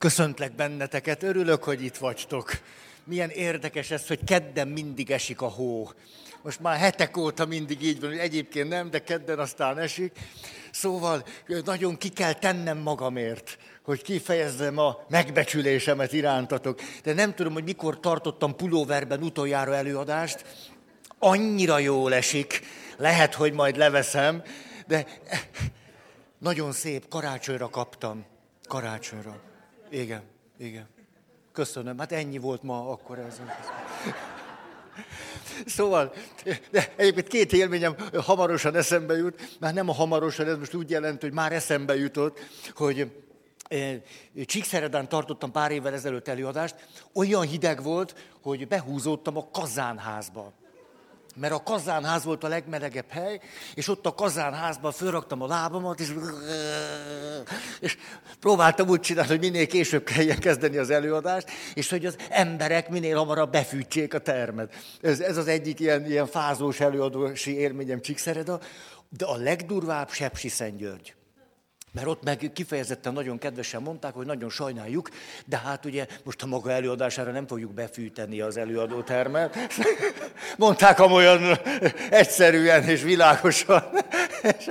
Köszöntlek benneteket, örülök, hogy itt vagytok. Milyen érdekes ez, hogy kedden mindig esik a hó. Most már hetek óta mindig így van, hogy egyébként nem, de kedden aztán esik. Szóval nagyon ki kell tennem magamért, hogy kifejezzem a megbecsülésemet irántatok. De nem tudom, hogy mikor tartottam pulóverben utoljára előadást. Annyira jól esik, lehet, hogy majd leveszem, de nagyon szép, karácsonyra kaptam. Karácsonyra. Igen, igen. Köszönöm. Hát ennyi volt ma akkor ez. Szóval, de egyébként két élményem hamarosan eszembe jut, már nem a hamarosan, ez most úgy jelent, hogy már eszembe jutott, hogy eh, Csíkszeredán tartottam pár évvel ezelőtt előadást, olyan hideg volt, hogy behúzódtam a kazánházba mert a kazánház volt a legmelegebb hely, és ott a kazánházban fölraktam a lábamat, és, és próbáltam úgy csinálni, hogy minél később kelljen kezdeni az előadást, és hogy az emberek minél hamarabb befűtsék a termet. Ez, ez az egyik ilyen, ilyen fázós előadósi élményem Csíkszereda, de a legdurvább Sepsi Szentgyörgy. Mert ott meg kifejezetten nagyon kedvesen mondták, hogy nagyon sajnáljuk, de hát ugye most a maga előadására nem fogjuk befűteni az előadótermet. Mondták amolyan egyszerűen és világosan. És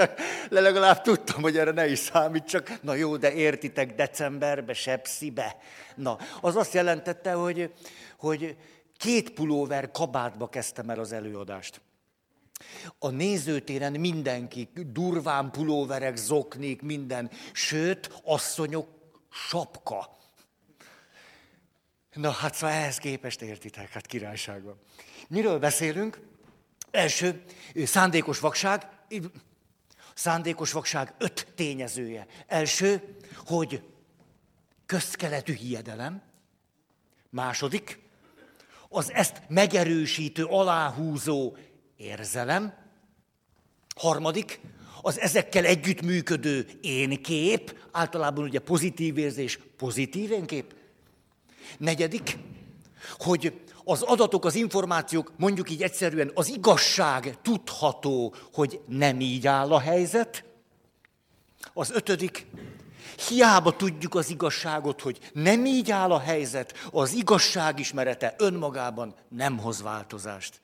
legalább tudtam, hogy erre ne is számít, csak na jó, de értitek, decemberbe, sepszibe. Na, az azt jelentette, hogy, hogy két pulóver kabátba kezdtem el az előadást. A nézőtéren mindenki, durván pulóverek, zoknik, minden, sőt, asszonyok sapka. Na hát szóval ehhez képest értitek, hát királyságban. Miről beszélünk? Első, szándékos vakság. Szándékos vakság öt tényezője. Első, hogy közkeletű hiedelem. Második, az ezt megerősítő, aláhúzó érzelem. Harmadik, az ezekkel együttműködő énkép, általában ugye pozitív érzés, pozitív énkép. Negyedik, hogy az adatok, az információk, mondjuk így egyszerűen az igazság tudható, hogy nem így áll a helyzet. Az ötödik, hiába tudjuk az igazságot, hogy nem így áll a helyzet, az igazság ismerete önmagában nem hoz változást.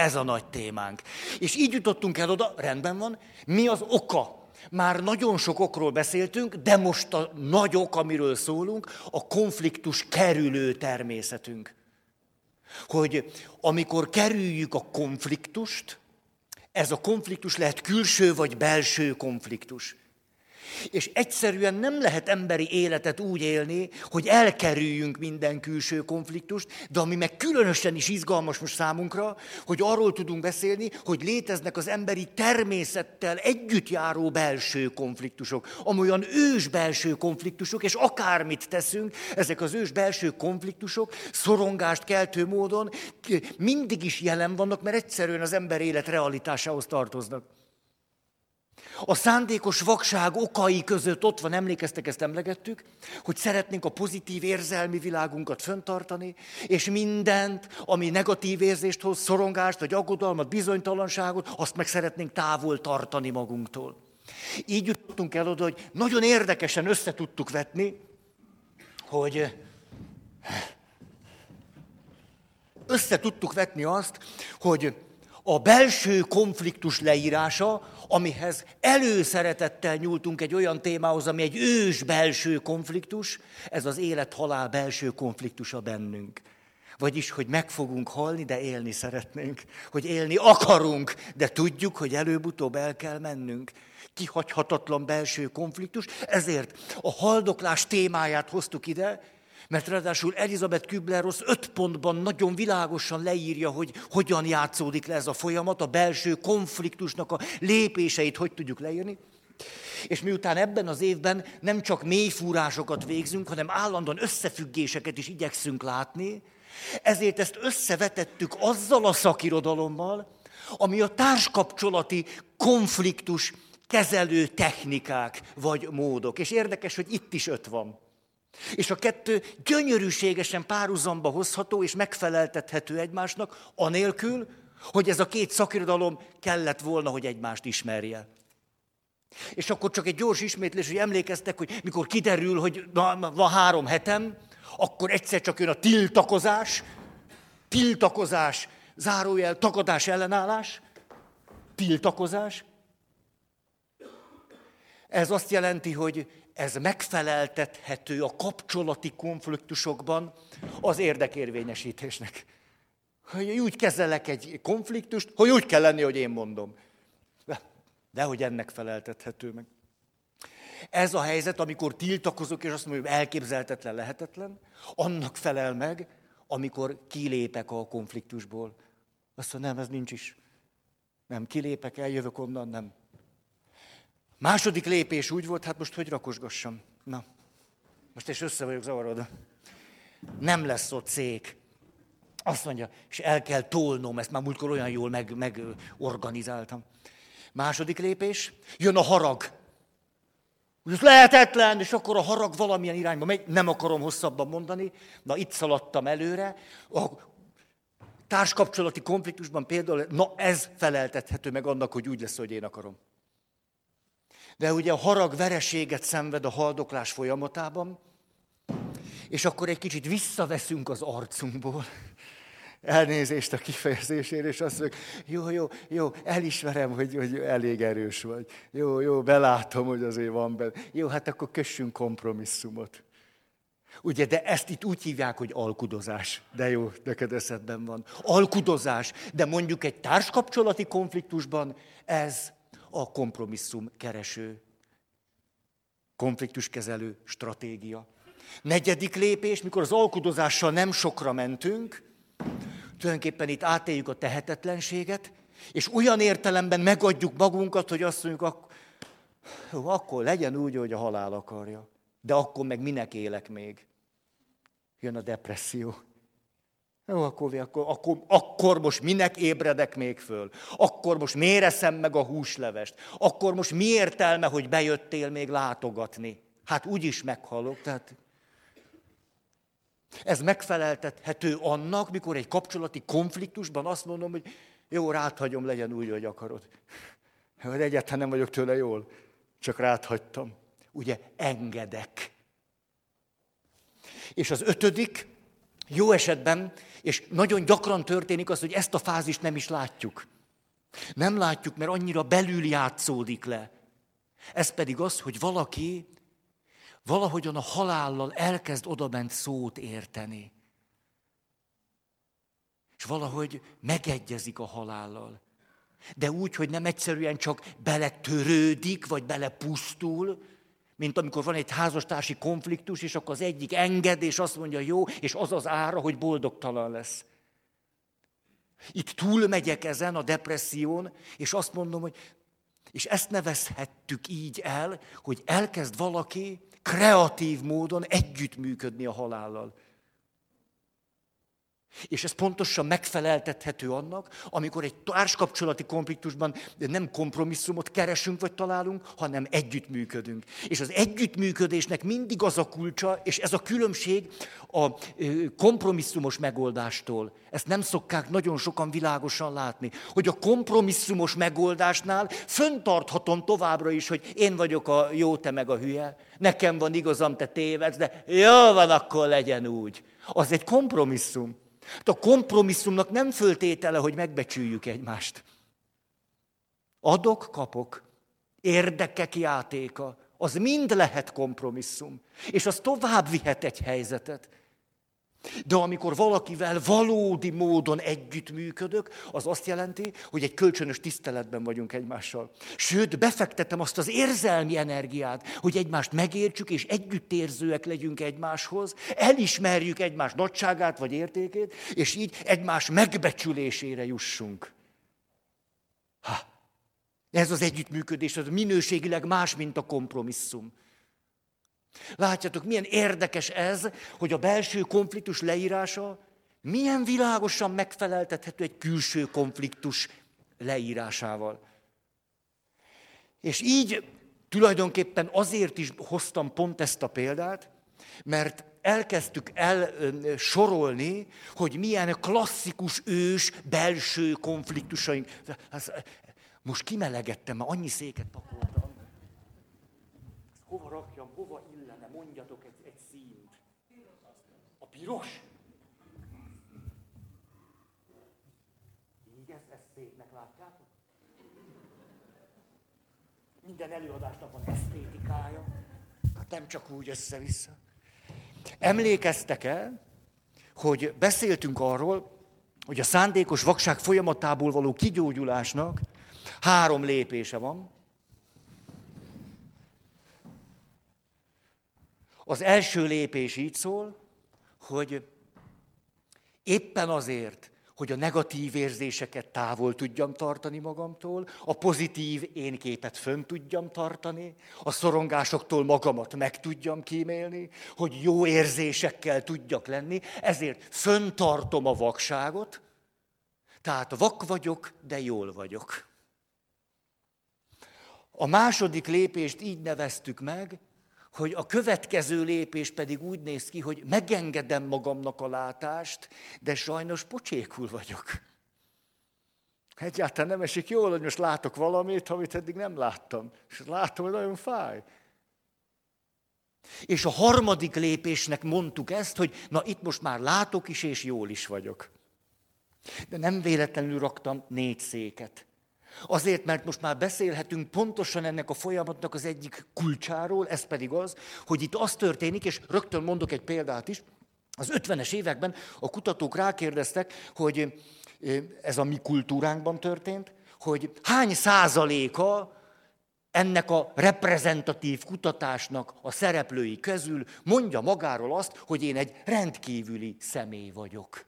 Ez a nagy témánk. És így jutottunk el oda, rendben van, mi az oka? Már nagyon sok okról beszéltünk, de most a nagy ok, amiről szólunk, a konfliktus kerülő természetünk. Hogy amikor kerüljük a konfliktust, ez a konfliktus lehet külső vagy belső konfliktus. És egyszerűen nem lehet emberi életet úgy élni, hogy elkerüljünk minden külső konfliktust, de ami meg különösen is izgalmas most számunkra, hogy arról tudunk beszélni, hogy léteznek az emberi természettel együtt járó belső konfliktusok, amolyan ős belső konfliktusok, és akármit teszünk, ezek az ős belső konfliktusok szorongást keltő módon mindig is jelen vannak, mert egyszerűen az ember élet realitásához tartoznak. A szándékos vakság okai között ott van, emlékeztek, ezt emlegettük, hogy szeretnénk a pozitív érzelmi világunkat föntartani, és mindent, ami negatív érzést hoz, szorongást, vagy aggodalmat, bizonytalanságot, azt meg szeretnénk távol tartani magunktól. Így jutottunk el oda, hogy nagyon érdekesen össze tudtuk vetni, hogy össze tudtuk vetni azt, hogy a belső konfliktus leírása, amihez előszeretettel nyúltunk egy olyan témához, ami egy ős belső konfliktus, ez az élet-halál belső konfliktusa bennünk. Vagyis, hogy meg fogunk halni, de élni szeretnénk. Hogy élni akarunk, de tudjuk, hogy előbb-utóbb el kell mennünk. Kihagyhatatlan belső konfliktus, ezért a haldoklás témáját hoztuk ide, mert ráadásul Elizabeth Kübler-Ross öt pontban nagyon világosan leírja, hogy hogyan játszódik le ez a folyamat, a belső konfliktusnak a lépéseit hogy tudjuk leírni. És miután ebben az évben nem csak mélyfúrásokat végzünk, hanem állandóan összefüggéseket is igyekszünk látni, ezért ezt összevetettük azzal a szakirodalommal, ami a társkapcsolati konfliktus kezelő technikák vagy módok. És érdekes, hogy itt is öt van. És a kettő gyönyörűségesen párhuzamba hozható és megfeleltethető egymásnak, anélkül, hogy ez a két szakirodalom kellett volna, hogy egymást ismerje. És akkor csak egy gyors ismétlés, hogy emlékeztek, hogy mikor kiderül, hogy van három hetem, akkor egyszer csak jön a tiltakozás, tiltakozás, zárójel, tagadás, ellenállás, tiltakozás. Ez azt jelenti, hogy ez megfeleltethető a kapcsolati konfliktusokban az érdekérvényesítésnek. Hogy úgy kezelek egy konfliktust, hogy úgy kell lenni, hogy én mondom. De hogy ennek feleltethető meg. Ez a helyzet, amikor tiltakozok, és azt mondom, hogy elképzelhetetlen, lehetetlen, annak felel meg, amikor kilépek a konfliktusból. Azt mondom, nem, ez nincs is. Nem, kilépek, eljövök onnan, nem. Második lépés úgy volt, hát most hogy rakosgassam? Na, most és össze vagyok zavarodva. Nem lesz ott cég. Azt mondja, és el kell tolnom, ezt már múltkor olyan jól meg, megorganizáltam. Második lépés, jön a harag. Ez lehetetlen, és akkor a harag valamilyen irányba megy, nem akarom hosszabban mondani, na itt szaladtam előre. A társkapcsolati konfliktusban például, na ez feleltethető meg annak, hogy úgy lesz, hogy én akarom. De ugye a harag vereséget szenved a haldoklás folyamatában, és akkor egy kicsit visszaveszünk az arcunkból. Elnézést a kifejezésért, és azt mondjuk, jó, jó, jó, elismerem, hogy, hogy elég erős vagy. Jó, jó, belátom, hogy azért van benne. Jó, hát akkor kössünk kompromisszumot. Ugye, de ezt itt úgy hívják, hogy alkudozás. De jó, neked eszedben van. Alkudozás, de mondjuk egy társkapcsolati konfliktusban ez a kompromisszum kereső, konfliktuskezelő stratégia. Negyedik lépés, mikor az alkudozással nem sokra mentünk, tulajdonképpen itt átéljük a tehetetlenséget, és olyan értelemben megadjuk magunkat, hogy azt mondjuk, ak- jó, akkor legyen úgy, hogy a halál akarja. De akkor meg minek élek még? Jön a depresszió. Jó, akkor, akkor, akkor, akkor most minek ébredek még föl? Akkor most miért eszem meg a húslevest? Akkor most mi értelme, hogy bejöttél még látogatni? Hát úgyis meghalok, tehát... Ez megfeleltethető annak, mikor egy kapcsolati konfliktusban azt mondom, hogy jó, ráthagyom, legyen úgy, hogy akarod. Hogy egyáltalán nem vagyok tőle jól, csak ráthagytam. Ugye, engedek. És az ötödik, jó esetben, és nagyon gyakran történik az, hogy ezt a fázist nem is látjuk. Nem látjuk, mert annyira belül játszódik le. Ez pedig az, hogy valaki valahogyan a halállal elkezd odabent szót érteni. És valahogy megegyezik a halállal. De úgy, hogy nem egyszerűen csak beletörődik, vagy belepusztul, mint amikor van egy házastársi konfliktus, és akkor az egyik enged, és azt mondja, jó, és az az ára, hogy boldogtalan lesz. Itt túlmegyek ezen a depresszión, és azt mondom, hogy és ezt nevezhettük így el, hogy elkezd valaki kreatív módon együttműködni a halállal. És ez pontosan megfeleltethető annak, amikor egy társkapcsolati konfliktusban nem kompromisszumot keresünk vagy találunk, hanem együttműködünk. És az együttműködésnek mindig az a kulcsa, és ez a különbség a kompromisszumos megoldástól. Ezt nem szokták nagyon sokan világosan látni, hogy a kompromisszumos megoldásnál föntarthatom továbbra is, hogy én vagyok a jó, te meg a hülye, nekem van igazam, te tévedsz, de jó van, akkor legyen úgy. Az egy kompromisszum. A kompromisszumnak nem föltétele, hogy megbecsüljük egymást. Adok, kapok, érdekek játéka, az mind lehet kompromisszum. És az tovább vihet egy helyzetet. De amikor valakivel valódi módon együttműködök, az azt jelenti, hogy egy kölcsönös tiszteletben vagyunk egymással. Sőt, befektetem azt az érzelmi energiát, hogy egymást megértsük, és együttérzőek legyünk egymáshoz, elismerjük egymás nagyságát vagy értékét, és így egymás megbecsülésére jussunk. Ha, ez az együttműködés, az minőségileg más, mint a kompromisszum. Látjátok, milyen érdekes ez, hogy a belső konfliktus leírása milyen világosan megfeleltethető egy külső konfliktus leírásával. És így tulajdonképpen azért is hoztam pont ezt a példát, mert elkezdtük el sorolni, hogy milyen klasszikus ős belső konfliktusaink. Most kimelegettem, mert annyi széket pakoltam. Hova rakjam, hova illene, mondjatok egy, egy színt. A piros? Így ezt, ezt szépnek látjátok? Minden előadásnak van esztétikája. Hát nem csak úgy össze-vissza. Emlékeztek el, hogy beszéltünk arról, hogy a szándékos vakság folyamatából való kigyógyulásnak három lépése van. Az első lépés így szól, hogy éppen azért, hogy a negatív érzéseket távol tudjam tartani magamtól, a pozitív énképet fönn tudjam tartani, a szorongásoktól magamat meg tudjam kímélni, hogy jó érzésekkel tudjak lenni, ezért föntartom a vakságot, tehát vak vagyok, de jól vagyok. A második lépést így neveztük meg, hogy a következő lépés pedig úgy néz ki, hogy megengedem magamnak a látást, de sajnos pocsékul vagyok. Egyáltalán nem esik jól, hogy most látok valamit, amit eddig nem láttam. És látom, hogy nagyon fáj. És a harmadik lépésnek mondtuk ezt, hogy na itt most már látok is, és jól is vagyok. De nem véletlenül raktam négy széket. Azért, mert most már beszélhetünk pontosan ennek a folyamatnak az egyik kulcsáról, ez pedig az, hogy itt az történik, és rögtön mondok egy példát is, az 50-es években a kutatók rákérdeztek, hogy ez a mi kultúránkban történt, hogy hány százaléka ennek a reprezentatív kutatásnak a szereplői közül mondja magáról azt, hogy én egy rendkívüli személy vagyok.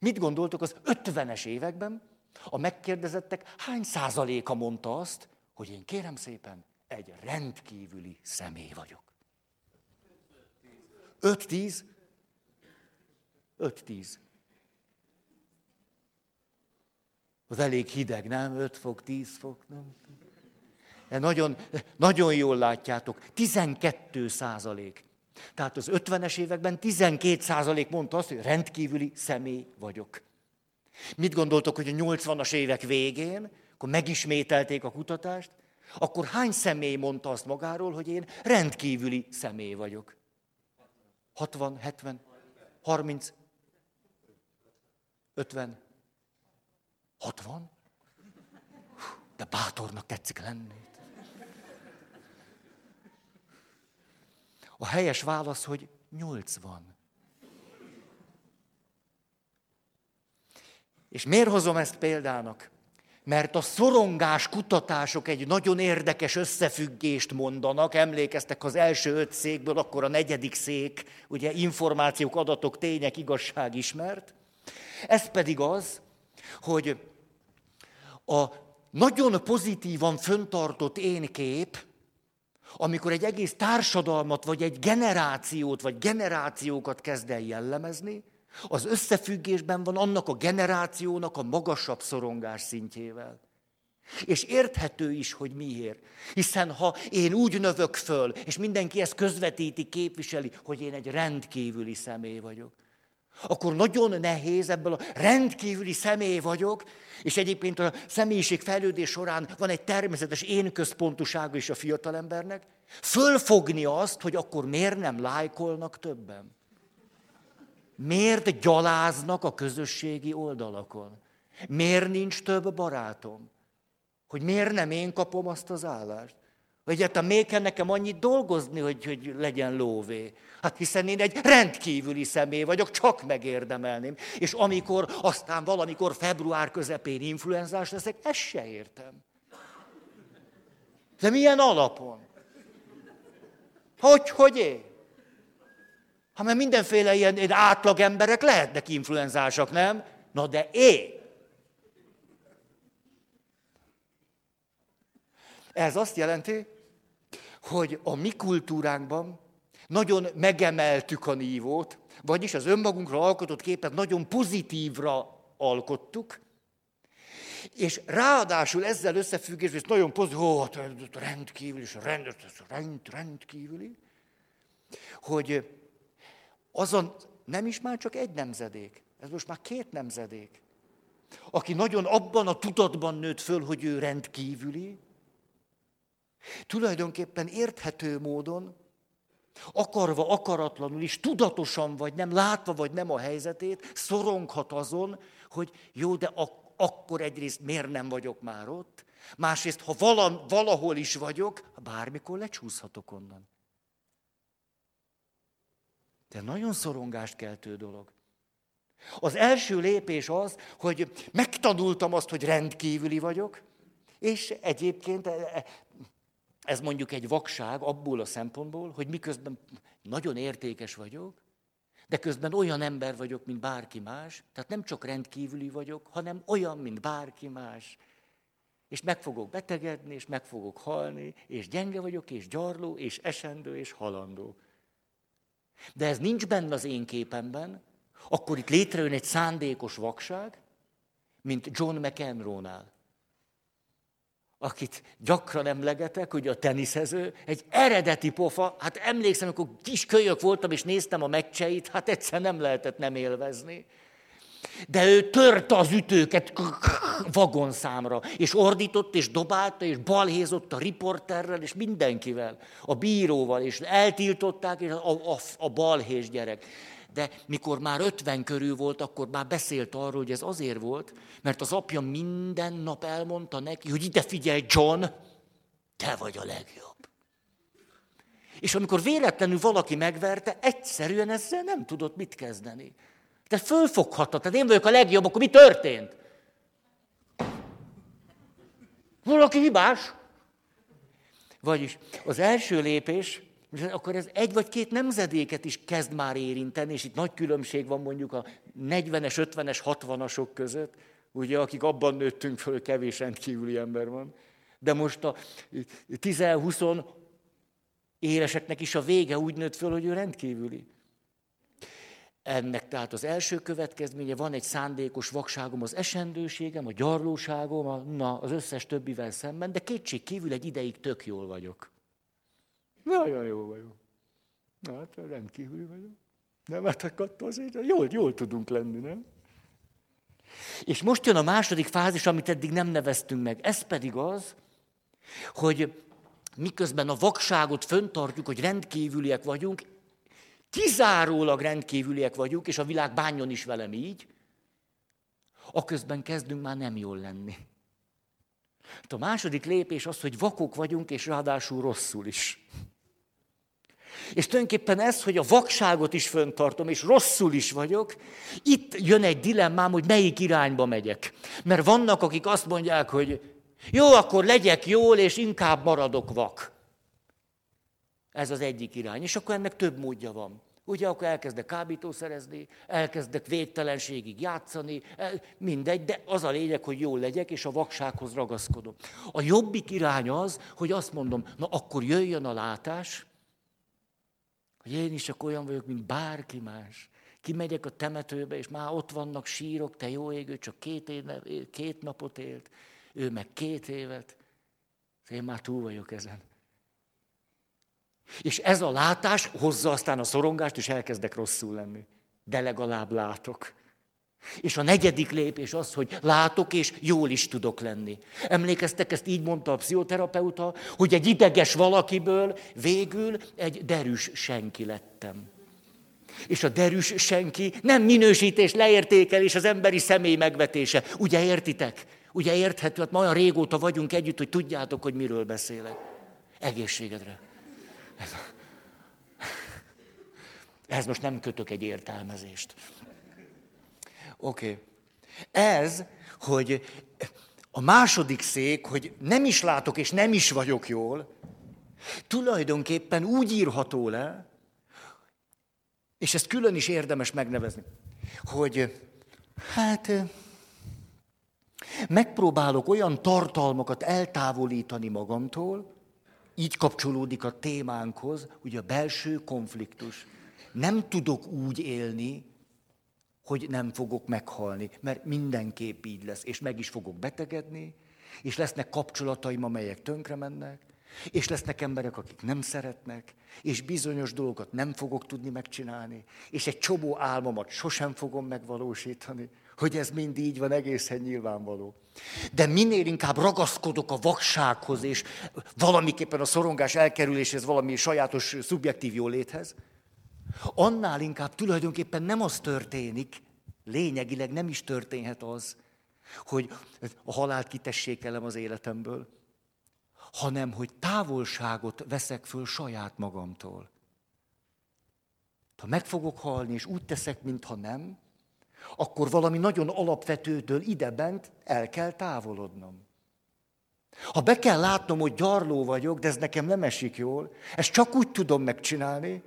Mit gondoltok az 50-es években? A megkérdezettek hány százaléka mondta azt, hogy én kérem szépen egy rendkívüli személy vagyok. 5-10? 5-10. Az elég hideg, nem? 5 fok, 10 fok, nem? De nagyon, nagyon jól látjátok, 12 százalék. Tehát az 50-es években 12 százalék mondta azt, hogy rendkívüli személy vagyok. Mit gondoltok, hogy a 80-as évek végén, akkor megismételték a kutatást, akkor hány személy mondta azt magáról, hogy én rendkívüli személy vagyok? 60, 70, 30, 50, 60? De bátornak tetszik lenni. A helyes válasz, hogy 80. És miért hozom ezt példának? Mert a szorongás kutatások egy nagyon érdekes összefüggést mondanak. Emlékeztek az első öt székből, akkor a negyedik szék, ugye információk, adatok, tények, igazság ismert. Ez pedig az, hogy a nagyon pozitívan föntartott énkép, amikor egy egész társadalmat, vagy egy generációt, vagy generációkat kezd el jellemezni, az összefüggésben van annak a generációnak a magasabb szorongás szintjével. És érthető is, hogy miért. Hiszen ha én úgy növök föl, és mindenki ezt közvetíti, képviseli, hogy én egy rendkívüli személy vagyok, akkor nagyon nehéz ebből a rendkívüli személy vagyok, és egyébként a személyiség fejlődés során van egy természetes én központusága is a fiatalembernek, fölfogni azt, hogy akkor miért nem lájkolnak többen. Miért gyaláznak a közösségi oldalakon? Miért nincs több barátom? Hogy miért nem én kapom azt az állást? Vagy hát miért kell nekem annyit dolgozni, hogy, hogy legyen lóvé? Hát hiszen én egy rendkívüli személy vagyok, csak megérdemelném. És amikor aztán valamikor február közepén influenzás leszek, ezt se értem. De milyen alapon? Hogy, hogy én? Ha mert mindenféle ilyen, ilyen átlag emberek lehetnek influenzásak, nem? Na de én. Ez azt jelenti, hogy a mi kultúránkban nagyon megemeltük a nívót, vagyis az önmagunkra alkotott képet nagyon pozitívra alkottuk, és ráadásul ezzel összefüggésben, nagyon pozitív, ó, hát rendkívüli, rend, rend, rendkívüli, hogy azon nem is már csak egy nemzedék, ez most már két nemzedék, aki nagyon abban a tudatban nőtt föl, hogy ő rendkívüli, Tulajdonképpen érthető módon, akarva, akaratlanul is, tudatosan vagy nem, látva vagy nem a helyzetét, szoronghat azon, hogy jó, de ak- akkor egyrészt miért nem vagyok már ott, másrészt, ha vala, valahol is vagyok, bármikor lecsúszhatok onnan. De nagyon szorongást keltő dolog. Az első lépés az, hogy megtanultam azt, hogy rendkívüli vagyok, és egyébként e, e, ez mondjuk egy vakság abból a szempontból, hogy miközben nagyon értékes vagyok, de közben olyan ember vagyok, mint bárki más, tehát nem csak rendkívüli vagyok, hanem olyan, mint bárki más. És meg fogok betegedni, és meg fogok halni, és gyenge vagyok, és gyarló, és esendő, és halandó. De ez nincs benne az én képemben, akkor itt létrejön egy szándékos vakság, mint John McEnroe-nál akit gyakran emlegetek, hogy a teniszező, egy eredeti pofa, hát emlékszem, amikor kis kölyök voltam, és néztem a meccseit, hát egyszer nem lehetett nem élvezni. De ő törte az ütőket vagonszámra, és ordított, és dobálta, és balhézott a riporterrel, és mindenkivel, a bíróval, és eltiltották, és a, a, a balhés gyerek. De mikor már 50 körül volt, akkor már beszélt arról, hogy ez azért volt, mert az apja minden nap elmondta neki, hogy ide figyelj, John, te vagy a legjobb. És amikor véletlenül valaki megverte, egyszerűen ezzel nem tudott mit kezdeni. Te fölfoghattad, tehát én vagyok a legjobb, akkor mi történt? Valaki hibás. Vagyis az első lépés, akkor ez egy vagy két nemzedéket is kezd már érinteni, és itt nagy különbség van mondjuk a 40-es, 50-es, 60-asok között, ugye, akik abban nőttünk föl, kevés rendkívüli ember van. De most a 10-20 éreseknek is a vége úgy nőtt föl, hogy ő rendkívüli. Ennek tehát az első következménye, van egy szándékos vakságom, az esendőségem, a gyarlóságom, a, na, az összes többivel szemben, de kétség kívül egy ideig tök jól vagyok. Nagyon jó vagyok. Na, hát rendkívül vagyok. Nem, hát attól azért jól, jól tudunk lenni, nem? És most jön a második fázis, amit eddig nem neveztünk meg. Ez pedig az, hogy miközben a vakságot föntartjuk, hogy rendkívüliek vagyunk, kizárólag rendkívüliek vagyunk, és a világ bánjon is velem így, aközben kezdünk már nem jól lenni. Hát a második lépés az, hogy vakok vagyunk, és ráadásul rosszul is. És tulajdonképpen ez, hogy a vakságot is föntartom, és rosszul is vagyok, itt jön egy dilemmám, hogy melyik irányba megyek. Mert vannak, akik azt mondják, hogy jó, akkor legyek jól, és inkább maradok vak. Ez az egyik irány. És akkor ennek több módja van. Ugye akkor elkezdek kábítószerezni, elkezdek védtelenségig játszani, mindegy, de az a lényeg, hogy jól legyek, és a vaksághoz ragaszkodom. A jobbik irány az, hogy azt mondom, na akkor jöjjön a látás, hogy én is csak olyan vagyok, mint bárki más. Kimegyek a temetőbe, és már ott vannak sírok, te jó égő, csak két, éve, két napot élt, ő meg két évet. Én már túl vagyok ezen. És ez a látás hozza aztán a szorongást, és elkezdek rosszul lenni. De legalább látok. És a negyedik lépés az, hogy látok, és jól is tudok lenni. Emlékeztek, ezt így mondta a pszichoterapeuta, hogy egy ideges valakiből végül egy derűs senki lettem. És a derűs senki nem minősítés, leértékelés, az emberi személy megvetése. Ugye értitek? Ugye érthető, hát ma olyan régóta vagyunk együtt, hogy tudjátok, hogy miről beszélek. Egészségedre. Ez, ez most nem kötök egy értelmezést. Oké. Okay. Ez, hogy a második szék, hogy nem is látok és nem is vagyok jól, tulajdonképpen úgy írható le, és ezt külön is érdemes megnevezni, hogy hát megpróbálok olyan tartalmakat eltávolítani magamtól, így kapcsolódik a témánkhoz, ugye a belső konfliktus. Nem tudok úgy élni, hogy nem fogok meghalni, mert mindenképp így lesz, és meg is fogok betegedni, és lesznek kapcsolataim, amelyek tönkre mennek, És lesznek emberek, akik nem szeretnek, és bizonyos dolgokat nem fogok tudni megcsinálni, és egy csomó álmomat sosem fogom megvalósítani, hogy ez mind így van, egészen nyilvánvaló. De minél inkább ragaszkodok a vaksághoz, és valamiképpen a szorongás elkerüléshez, valami sajátos szubjektív jóléthez, annál inkább tulajdonképpen nem az történik, lényegileg nem is történhet az, hogy a halált kitessékelem az életemből, hanem hogy távolságot veszek föl saját magamtól. Ha meg fogok halni, és úgy teszek, mintha nem, akkor valami nagyon alapvetőtől idebent el kell távolodnom. Ha be kell látnom, hogy gyarló vagyok, de ez nekem nem esik jól, ezt csak úgy tudom megcsinálni,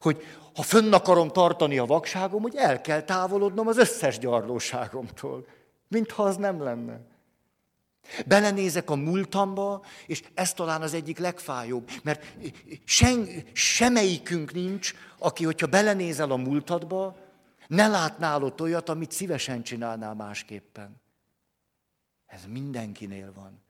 hogy ha fönn akarom tartani a vakságom, hogy el kell távolodnom az összes gyarlóságomtól, mintha az nem lenne. Belenézek a múltamba, és ez talán az egyik legfájóbb, mert sen, semmelyikünk nincs, aki, hogyha belenézel a múltadba, ne látnál ott olyat, amit szívesen csinálnál másképpen. Ez mindenkinél van.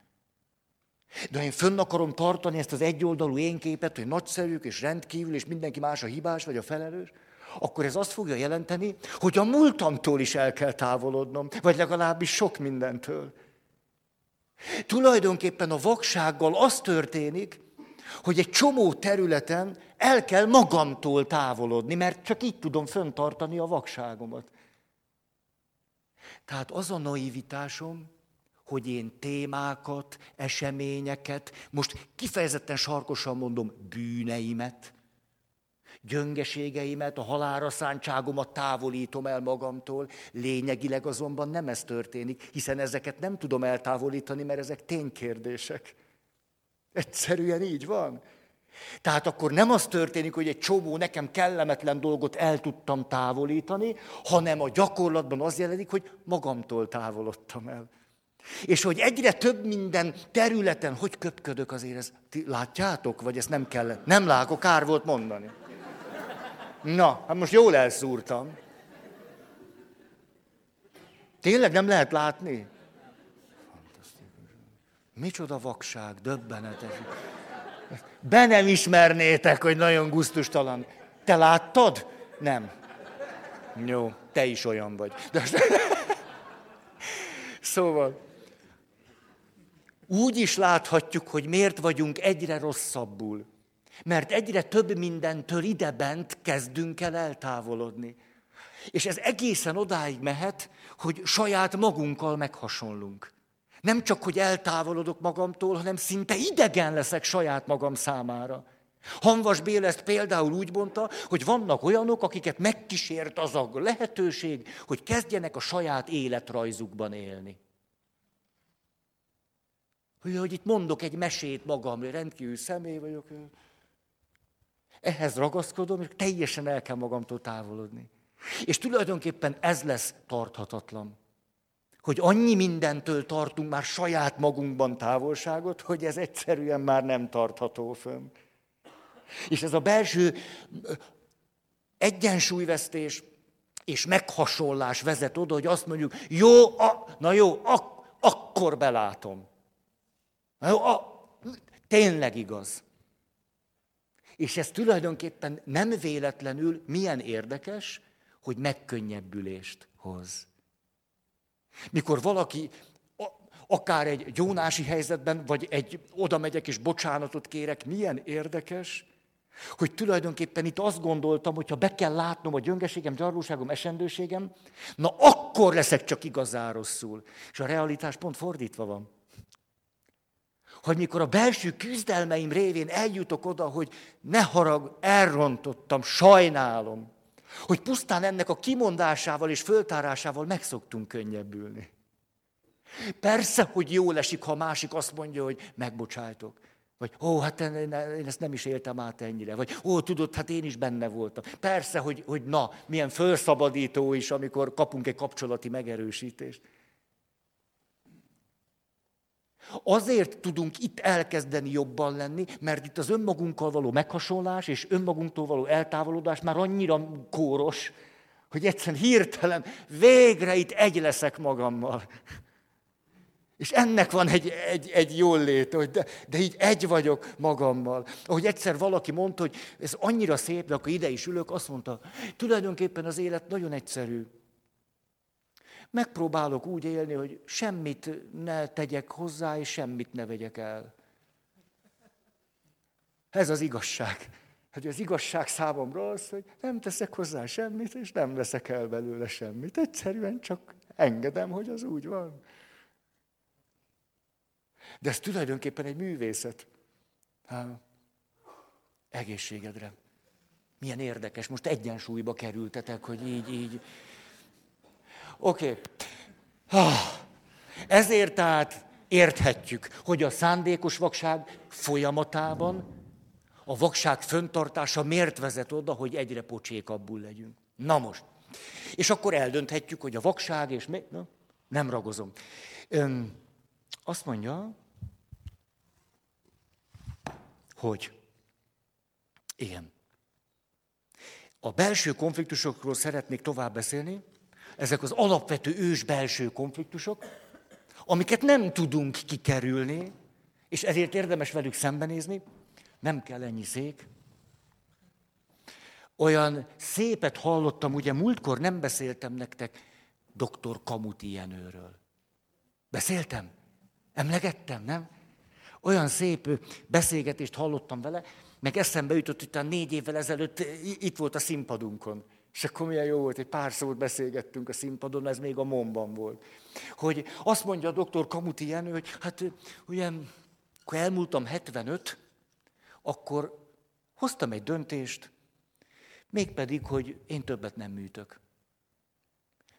De én fönn akarom tartani ezt az egyoldalú én képet, hogy nagyszerűk és rendkívül, és mindenki más a hibás vagy a felelős, akkor ez azt fogja jelenteni, hogy a múltamtól is el kell távolodnom, vagy legalábbis sok mindentől. Tulajdonképpen a vaksággal az történik, hogy egy csomó területen el kell magamtól távolodni, mert csak így tudom föntartani a vakságomat. Tehát az a naivitásom, hogy én témákat, eseményeket, most kifejezetten sarkosan mondom, bűneimet, gyöngeségeimet, a halára szántságomat távolítom el magamtól. Lényegileg azonban nem ez történik, hiszen ezeket nem tudom eltávolítani, mert ezek ténykérdések. Egyszerűen így van. Tehát akkor nem az történik, hogy egy csomó nekem kellemetlen dolgot el tudtam távolítani, hanem a gyakorlatban az jelenik, hogy magamtól távolodtam el. És hogy egyre több minden területen, hogy köpködök azért, ezt látjátok, vagy ezt nem kellett? Nem látok, kár volt mondani. Na, hát most jól elszúrtam. Tényleg nem lehet látni? Micsoda vakság, döbbenetes. Be nem ismernétek, hogy nagyon guztustalan. Te láttad? Nem. Jó, te is olyan vagy. De... Szóval, úgy is láthatjuk, hogy miért vagyunk egyre rosszabbul. Mert egyre több mindentől idebent kezdünk el eltávolodni. És ez egészen odáig mehet, hogy saját magunkkal meghasonlunk. Nem csak, hogy eltávolodok magamtól, hanem szinte idegen leszek saját magam számára. Hanvas Bél ezt például úgy mondta, hogy vannak olyanok, akiket megkísért az a lehetőség, hogy kezdjenek a saját életrajzukban élni. Hogy, hogy itt mondok egy mesét magam, rendkívül személy vagyok. Ehhez ragaszkodom, és teljesen el kell magamtól távolodni. És tulajdonképpen ez lesz tarthatatlan. Hogy annyi mindentől tartunk már saját magunkban távolságot, hogy ez egyszerűen már nem tartható fönn. És ez a belső egyensúlyvesztés és meghasonlás vezet oda, hogy azt mondjuk, jó, a, na jó, ak, akkor belátom. Na jó, a, tényleg igaz. És ez tulajdonképpen nem véletlenül milyen érdekes, hogy megkönnyebbülést hoz. Mikor valaki akár egy gyónási helyzetben, vagy egy oda megyek és bocsánatot kérek, milyen érdekes, hogy tulajdonképpen itt azt gondoltam, hogy ha be kell látnom a gyöngeségem, gyarlóságom, esendőségem, na akkor leszek csak igazán rosszul. És a realitás pont fordítva van hogy mikor a belső küzdelmeim révén eljutok oda, hogy ne harag, elrontottam, sajnálom, hogy pusztán ennek a kimondásával és föltárásával meg szoktunk könnyebbülni. Persze, hogy jól esik, ha a másik azt mondja, hogy megbocsájtok. Vagy, ó, hát én ezt nem is éltem át ennyire. Vagy, ó, tudod, hát én is benne voltam. Persze, hogy, hogy na, milyen felszabadító is, amikor kapunk egy kapcsolati megerősítést. Azért tudunk itt elkezdeni jobban lenni, mert itt az önmagunkkal való meghasonlás és önmagunktól való eltávolodás már annyira kóros, hogy egyszerűen hirtelen végre itt egy leszek magammal. És ennek van egy, egy, egy jól lét, hogy de, de így egy vagyok magammal. Ahogy egyszer valaki mondta, hogy ez annyira szép, de akkor ide is ülök, azt mondta, tulajdonképpen az élet nagyon egyszerű. Megpróbálok úgy élni, hogy semmit ne tegyek hozzá, és semmit ne vegyek el. Ez az igazság. Hogy az igazság számomra az, hogy nem teszek hozzá semmit, és nem veszek el belőle semmit. Egyszerűen csak engedem, hogy az úgy van. De ez tulajdonképpen egy művészet. Há, egészségedre. Milyen érdekes, most egyensúlyba kerültetek, hogy így, így. Oké. Ezért tehát érthetjük, hogy a szándékos vakság folyamatában a vakság föntartása miért vezet oda, hogy egyre pocsékabbul legyünk. Na most. És akkor eldönthetjük, hogy a vakság és mi... Na, nem ragozom. Ön, azt mondja, hogy igen. A belső konfliktusokról szeretnék tovább beszélni. Ezek az alapvető ős belső konfliktusok, amiket nem tudunk kikerülni, és ezért érdemes velük szembenézni. Nem kell ennyi szék. Olyan szépet hallottam, ugye múltkor nem beszéltem nektek dr. Kamuti Jenőről. Beszéltem? Emlegettem, nem? Olyan szép beszélgetést hallottam vele, meg eszembe jutott, hogy négy évvel ezelőtt itt volt a színpadunkon. És akkor milyen jó volt, egy pár szót beszélgettünk a színpadon, ez még a momban volt. Hogy azt mondja a doktor Kamuti Jenő, hogy hát ugye, akkor elmúltam 75, akkor hoztam egy döntést, mégpedig, hogy én többet nem műtök.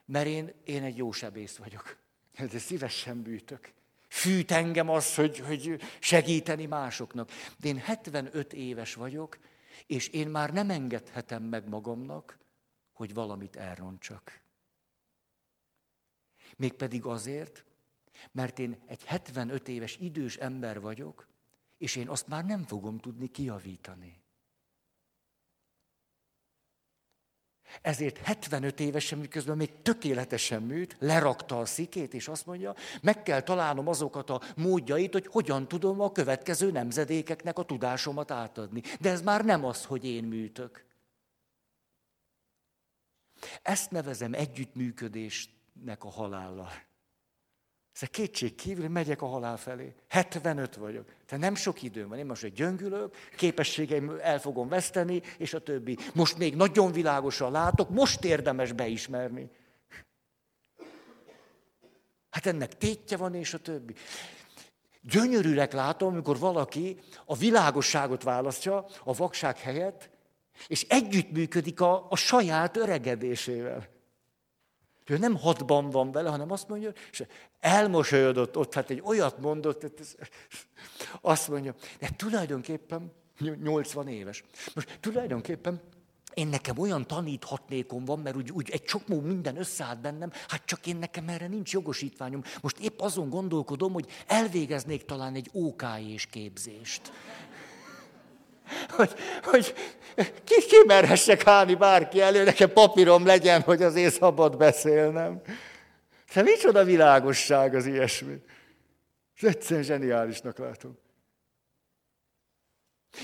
Mert én, én egy jó sebész vagyok. De szívesen műtök. Fűt engem az, hogy, hogy segíteni másoknak. De én 75 éves vagyok, és én már nem engedhetem meg magamnak, hogy valamit elrontsak. Mégpedig azért, mert én egy 75 éves idős ember vagyok, és én azt már nem fogom tudni kiavítani. Ezért 75 évesen, miközben még tökéletesen műt, lerakta a szikét, és azt mondja, meg kell találnom azokat a módjait, hogy hogyan tudom a következő nemzedékeknek a tudásomat átadni. De ez már nem az, hogy én műtök. Ezt nevezem együttműködésnek a halállal. Ez kétség kívül, megyek a halál felé. 75 vagyok. Te nem sok időm van. Én most egy gyöngülök, képességeim el fogom veszteni, és a többi. Most még nagyon világosan látok, most érdemes beismerni. Hát ennek tétje van, és a többi. Gyönyörűnek látom, amikor valaki a világosságot választja a vakság helyett, és együttműködik a, a saját öregedésével. Ő nem hatban van vele, hanem azt mondja, és elmosolyodott ott, hát egy olyat mondott, hogy ez, azt mondja, de tulajdonképpen 80 éves. Most tulajdonképpen én nekem olyan taníthatnékom van, mert úgy, úgy egy csomó minden összeállt bennem, hát csak én nekem erre nincs jogosítványom. Most épp azon gondolkodom, hogy elvégeznék talán egy OK és képzést hogy, hogy ki, ki merhessek állni bárki elő, nekem papírom legyen, hogy azért szabad beszélnem. De micsoda világosság az ilyesmi. Ez egyszerűen zseniálisnak látom.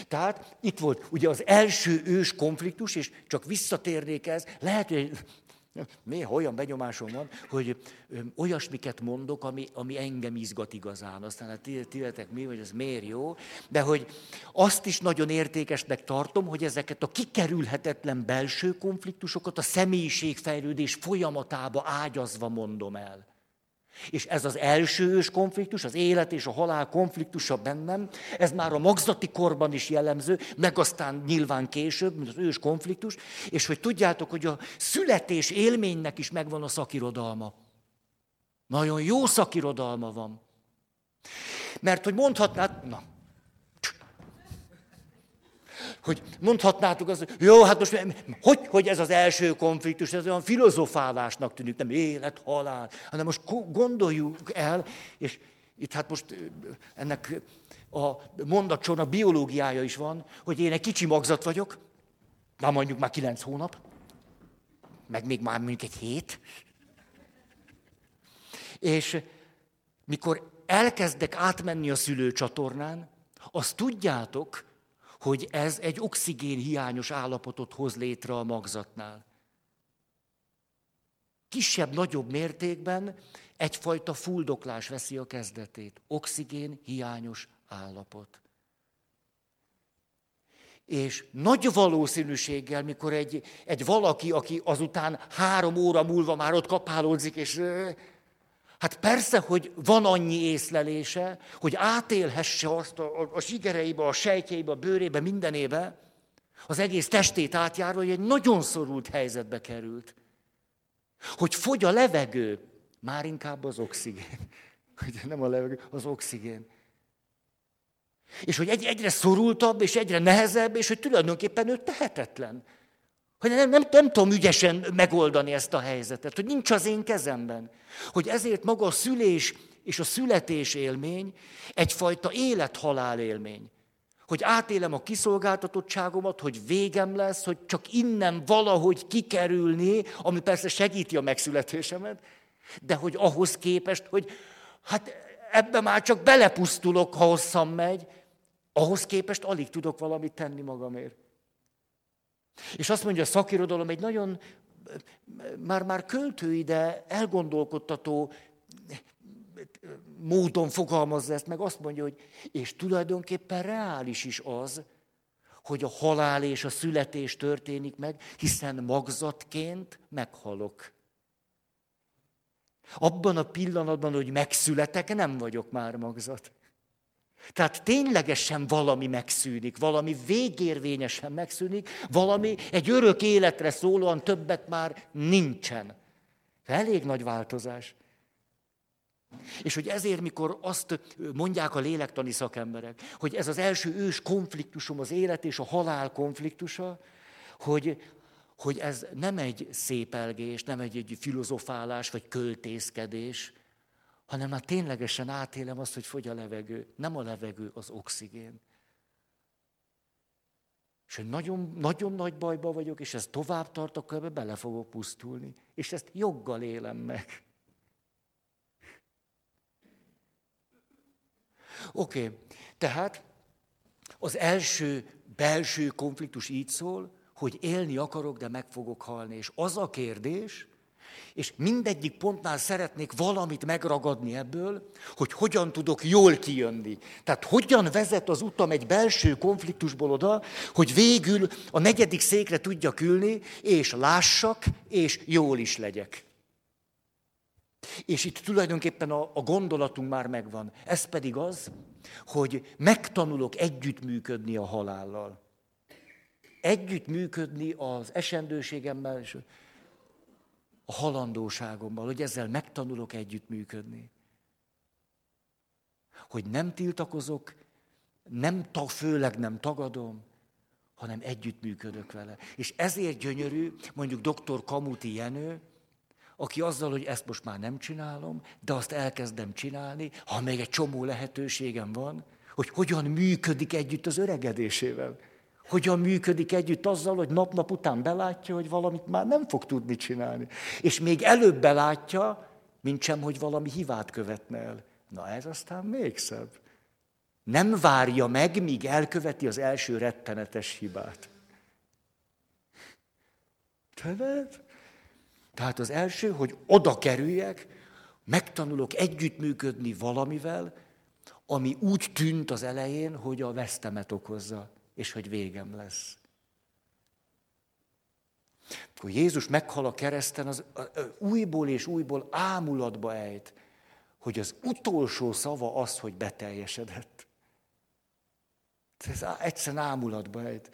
Tehát itt volt ugye az első ős konfliktus, és csak visszatérnék ez, lehet, hogy Néha olyan benyomásom van, hogy olyasmiket mondok, ami, ami engem izgat igazán. Aztán hát tiletek mi, hogy ez miért jó, de hogy azt is nagyon értékesnek tartom, hogy ezeket a kikerülhetetlen belső konfliktusokat a személyiségfejlődés folyamatába ágyazva mondom el. És ez az első ős konfliktus, az élet és a halál konfliktusa bennem, ez már a magzati korban is jellemző, meg aztán nyilván később, mint az ős konfliktus, és hogy tudjátok, hogy a születés élménynek is megvan a szakirodalma. Nagyon jó szakirodalma van. Mert hogy mondhatnád, na, hogy mondhatnátok azt, hogy jó, hát most hogy, hogy ez az első konfliktus, ez olyan filozofálásnak tűnik, nem élet, halál, hanem most gondoljuk el, és itt hát most ennek a mondatsornak biológiája is van, hogy én egy kicsi magzat vagyok, már mondjuk már kilenc hónap, meg még már mondjuk egy hét, és mikor elkezdek átmenni a szülőcsatornán, azt tudjátok, hogy ez egy oxigén hiányos állapotot hoz létre a magzatnál. Kisebb-nagyobb mértékben egyfajta fuldoklás veszi a kezdetét. Oxigén hiányos állapot. És nagy valószínűséggel, mikor egy, egy valaki, aki azután három óra múlva már ott kapálódzik, és hát persze, hogy van annyi észlelése, hogy átélhesse azt a, a, a zsigereibe, a sejtjeibe, a bőrébe, mindenébe, az egész testét átjárva, hogy egy nagyon szorult helyzetbe került. Hogy fogy a levegő, már inkább az oxigén. Hogy nem a levegő, az oxigén. És hogy egyre szorultabb, és egyre nehezebb, és hogy tulajdonképpen ő tehetetlen. Hogy nem, nem, nem tudom ügyesen megoldani ezt a helyzetet, hogy nincs az én kezemben. Hogy ezért maga a szülés és a születés élmény egyfajta élet-halál élmény. Hogy átélem a kiszolgáltatottságomat, hogy végem lesz, hogy csak innen valahogy kikerülni, ami persze segíti a megszületésemet, de hogy ahhoz képest, hogy hát ebbe már csak belepusztulok, ha hosszan megy, ahhoz képest alig tudok valamit tenni magamért. És azt mondja a szakirodalom egy nagyon, már-már költői, de elgondolkodtató módon fogalmazza ezt, meg azt mondja, hogy és tulajdonképpen reális is az, hogy a halál és a születés történik meg, hiszen magzatként meghalok. Abban a pillanatban, hogy megszületek, nem vagyok már magzat. Tehát ténylegesen valami megszűnik, valami végérvényesen megszűnik, valami egy örök életre szólóan többet már nincsen. Elég nagy változás. És hogy ezért, mikor azt mondják a lélektani szakemberek, hogy ez az első ős konfliktusom, az élet és a halál konfliktusa, hogy, hogy ez nem egy szépelgés, nem egy, egy filozofálás vagy költészkedés, hanem már ténylegesen átélem azt, hogy fogy a levegő. Nem a levegő, az oxigén. És hogy nagyon, nagyon nagy bajba vagyok, és ez tovább tart, akkor ebbe bele fogok pusztulni. És ezt joggal élem meg. Oké, okay. tehát az első belső konfliktus így szól, hogy élni akarok, de meg fogok halni. És az a kérdés, és mindegyik pontnál szeretnék valamit megragadni ebből, hogy hogyan tudok jól kijönni. Tehát hogyan vezet az utam egy belső konfliktusból oda, hogy végül a negyedik székre tudjak ülni, és lássak, és jól is legyek. És itt tulajdonképpen a, a gondolatunk már megvan. Ez pedig az, hogy megtanulok együttműködni a halállal. Együttműködni az esendőségemmel, és a halandóságommal, hogy ezzel megtanulok együttműködni. Hogy nem tiltakozok, nem tag, főleg nem tagadom, hanem együttműködök vele. És ezért gyönyörű, mondjuk dr. Kamuti Jenő, aki azzal, hogy ezt most már nem csinálom, de azt elkezdem csinálni, ha még egy csomó lehetőségem van, hogy hogyan működik együtt az öregedésével. Hogyan működik együtt azzal, hogy nap-nap után belátja, hogy valamit már nem fog tudni csinálni. És még előbb belátja, mint sem, hogy valami hibát követne el. Na ez aztán még szebb. Nem várja meg, míg elköveti az első rettenetes hibát. Tehát, tehát az első, hogy oda kerüljek, megtanulok együttműködni valamivel, ami úgy tűnt az elején, hogy a vesztemet okozza és hogy végem lesz. Akkor Jézus meghal a kereszten, az újból és újból ámulatba ejt, hogy az utolsó szava az, hogy beteljesedett. Ez egyszerűen ámulatba ejt.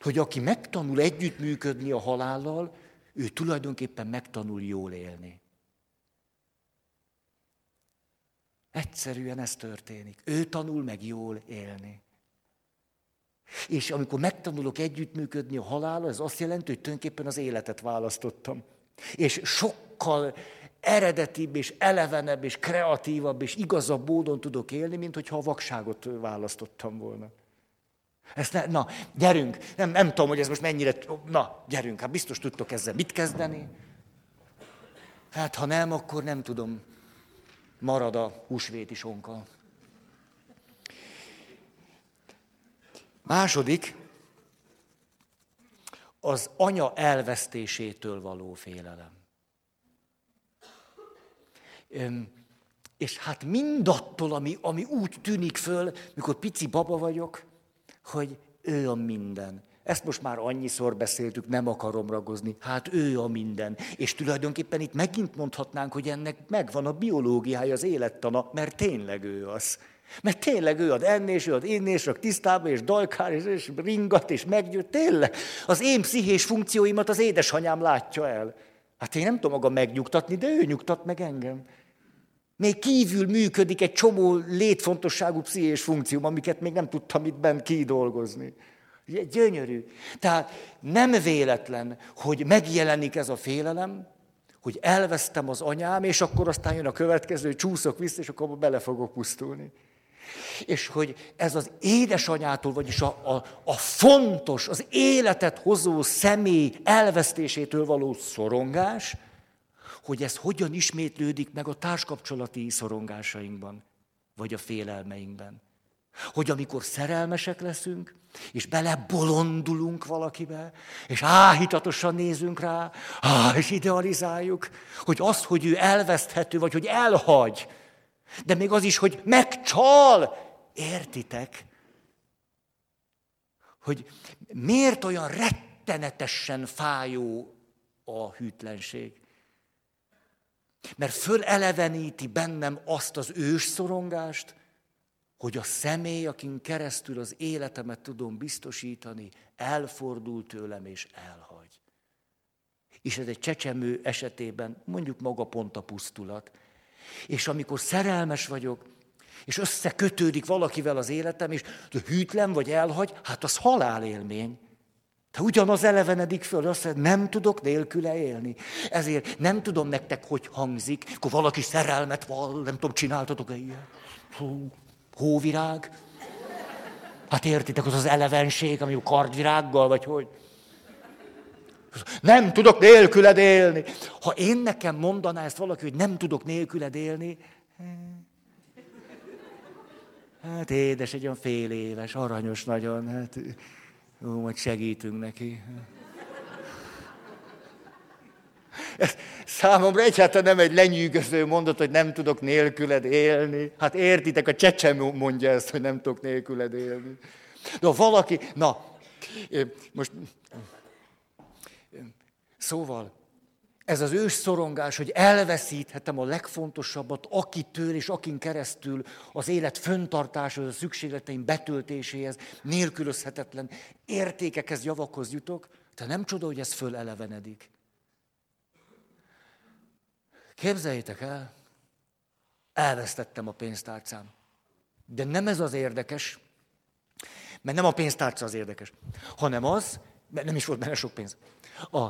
Hogy aki megtanul együttműködni a halállal, ő tulajdonképpen megtanul jól élni. Egyszerűen ez történik. Ő tanul meg jól élni. És amikor megtanulok együttműködni a halállal, ez azt jelenti, hogy tulajdonképpen az életet választottam. És sokkal eredetibb, és elevenebb, és kreatívabb, és igazabb módon tudok élni, mint hogyha a vakságot választottam volna. Ezt ne, na, gyerünk, nem, nem tudom, hogy ez most mennyire, na, gyerünk, hát biztos tudtok ezzel mit kezdeni. Hát ha nem, akkor nem tudom. marad a húsvéti sonka. Második, az anya elvesztésétől való félelem. És hát mindattól, ami, ami úgy tűnik föl, mikor pici baba vagyok, hogy ő a minden. Ezt most már annyiszor beszéltük, nem akarom ragozni. Hát ő a minden. És tulajdonképpen itt megint mondhatnánk, hogy ennek megvan a biológiája, az élettana, mert tényleg ő az. Mert tényleg ő ad enni, és ő ad inni, és rak tisztába, és dajkál, és, és ringat, és meggyőt. Tényleg. Az én pszichés funkcióimat az édesanyám látja el. Hát én nem tudom maga megnyugtatni, de ő nyugtat meg engem. Még kívül működik egy csomó létfontosságú pszichés funkció, amiket még nem tudtam itt bent kidolgozni. Gyönyörű. Tehát nem véletlen, hogy megjelenik ez a félelem, hogy elvesztem az anyám, és akkor aztán jön a következő, csúszok vissza, és akkor bele fogok pusztulni. És hogy ez az édesanyától, vagyis a, a, a fontos, az életet hozó személy elvesztésétől való szorongás, hogy ez hogyan ismétlődik meg a társkapcsolati szorongásainkban, vagy a félelmeinkben. Hogy amikor szerelmesek leszünk, és belebolondulunk valakibe, és áhítatosan nézünk rá, á, és idealizáljuk, hogy az, hogy ő elveszthető, vagy hogy elhagy, de még az is, hogy megcsal, értitek? Hogy miért olyan rettenetesen fájó a hűtlenség? Mert föleleveníti bennem azt az ős szorongást, hogy a személy, akin keresztül az életemet tudom biztosítani, elfordul tőlem és elhagy. És ez egy csecsemő esetében mondjuk maga pont a pusztulat. És amikor szerelmes vagyok, és összekötődik valakivel az életem, és hűtlen vagy elhagy, hát az halálélmény. Te ugyanaz elevenedik föl, azt mondja, nem tudok nélküle élni. Ezért nem tudom nektek, hogy hangzik, akkor valaki szerelmet val, nem tudom, csináltatok-e ilyen? Hú, hóvirág? Hát értitek, az az elevenség, ami a kardvirággal, vagy hogy? Nem tudok nélküled élni. Ha én nekem mondaná ezt valaki, hogy nem tudok nélküled élni, hát édes, egy olyan fél éves, aranyos nagyon, hát ó, majd segítünk neki. Számomra egyáltalán nem egy lenyűgöző mondat, hogy nem tudok nélküled élni. Hát értitek, a csecsem mondja ezt, hogy nem tudok nélküled élni. De ha valaki, na, most, szóval, ez az ős szorongás, hogy elveszíthetem a legfontosabbat, akitől és akin keresztül az élet föntartásához, a szükségleteim betöltéséhez, nélkülözhetetlen értékekhez, javakhoz jutok, de nem csoda, hogy ez fölelevenedik. Képzeljétek el, elvesztettem a pénztárcám. De nem ez az érdekes, mert nem a pénztárca az érdekes, hanem az, mert nem is volt benne sok pénz, a,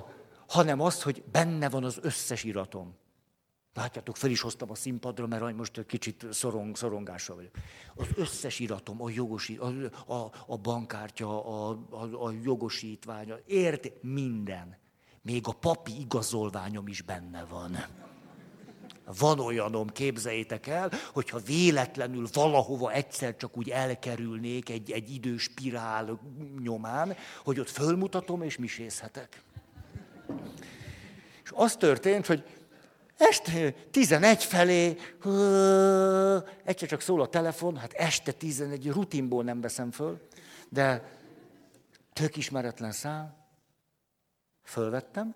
hanem az, hogy benne van az összes iratom. Látjátok, fel is hoztam a színpadra, mert most kicsit szorong, szorongással vagyok. Az összes iratom, a, jogosi, a, a, a bankkártya, a, a, a jogosítvány, érti, minden. Még a papi igazolványom is benne van. Van olyanom, képzeljétek el, hogyha véletlenül valahova egyszer csak úgy elkerülnék egy, egy időspirál nyomán, hogy ott fölmutatom és misézhetek. És az történt, hogy este 11 felé, egyszer csak szól a telefon, hát este 11, rutinból nem veszem föl, de tök ismeretlen szám, fölvettem,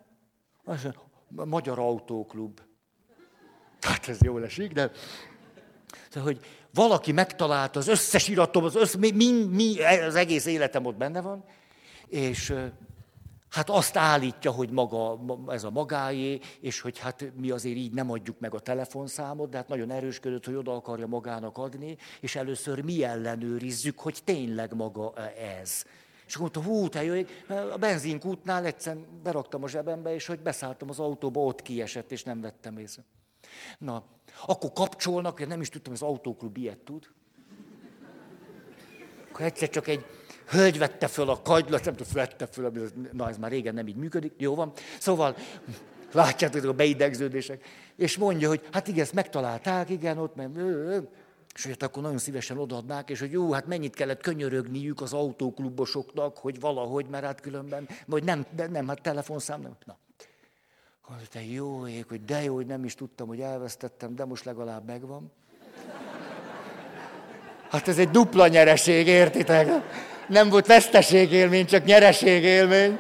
az a Magyar Autóklub. Hát ez jól esik, de... Szóval, hogy valaki megtalálta az összes iratom, az, össz, mi, mi, az egész életem ott benne van, és hát azt állítja, hogy maga, ez a magáé, és hogy hát mi azért így nem adjuk meg a telefonszámot, de hát nagyon erősködött, hogy oda akarja magának adni, és először mi ellenőrizzük, hogy tényleg maga ez. És akkor mondta, hú, te jöjj, a benzinkútnál egyszer beraktam a zsebembe, és hogy beszálltam az autóba, ott kiesett, és nem vettem észre. Na, akkor kapcsolnak, hogy nem is tudtam, az autóklub ilyet tud. Akkor egyszer csak egy hölgy vette föl a kagylót, nem tudom, vette föl, na ez már régen nem így működik, jó van. Szóval Látjátok a beidegződések. És mondja, hogy hát igen, ezt megtalálták, igen, ott, mert... És hogy akkor nagyon szívesen odaadnák, és hogy jó, hát mennyit kellett könyörögniük az autóklubosoknak, hogy valahogy, mert hát különben, vagy nem, nem, hát telefonszám nem. Na. Hogy te jó ég, hogy de jó, hogy nem is tudtam, hogy elvesztettem, de most legalább megvan. Hát ez egy dupla nyereség, értitek? Nem volt veszteségélmény, csak nyereségélmény.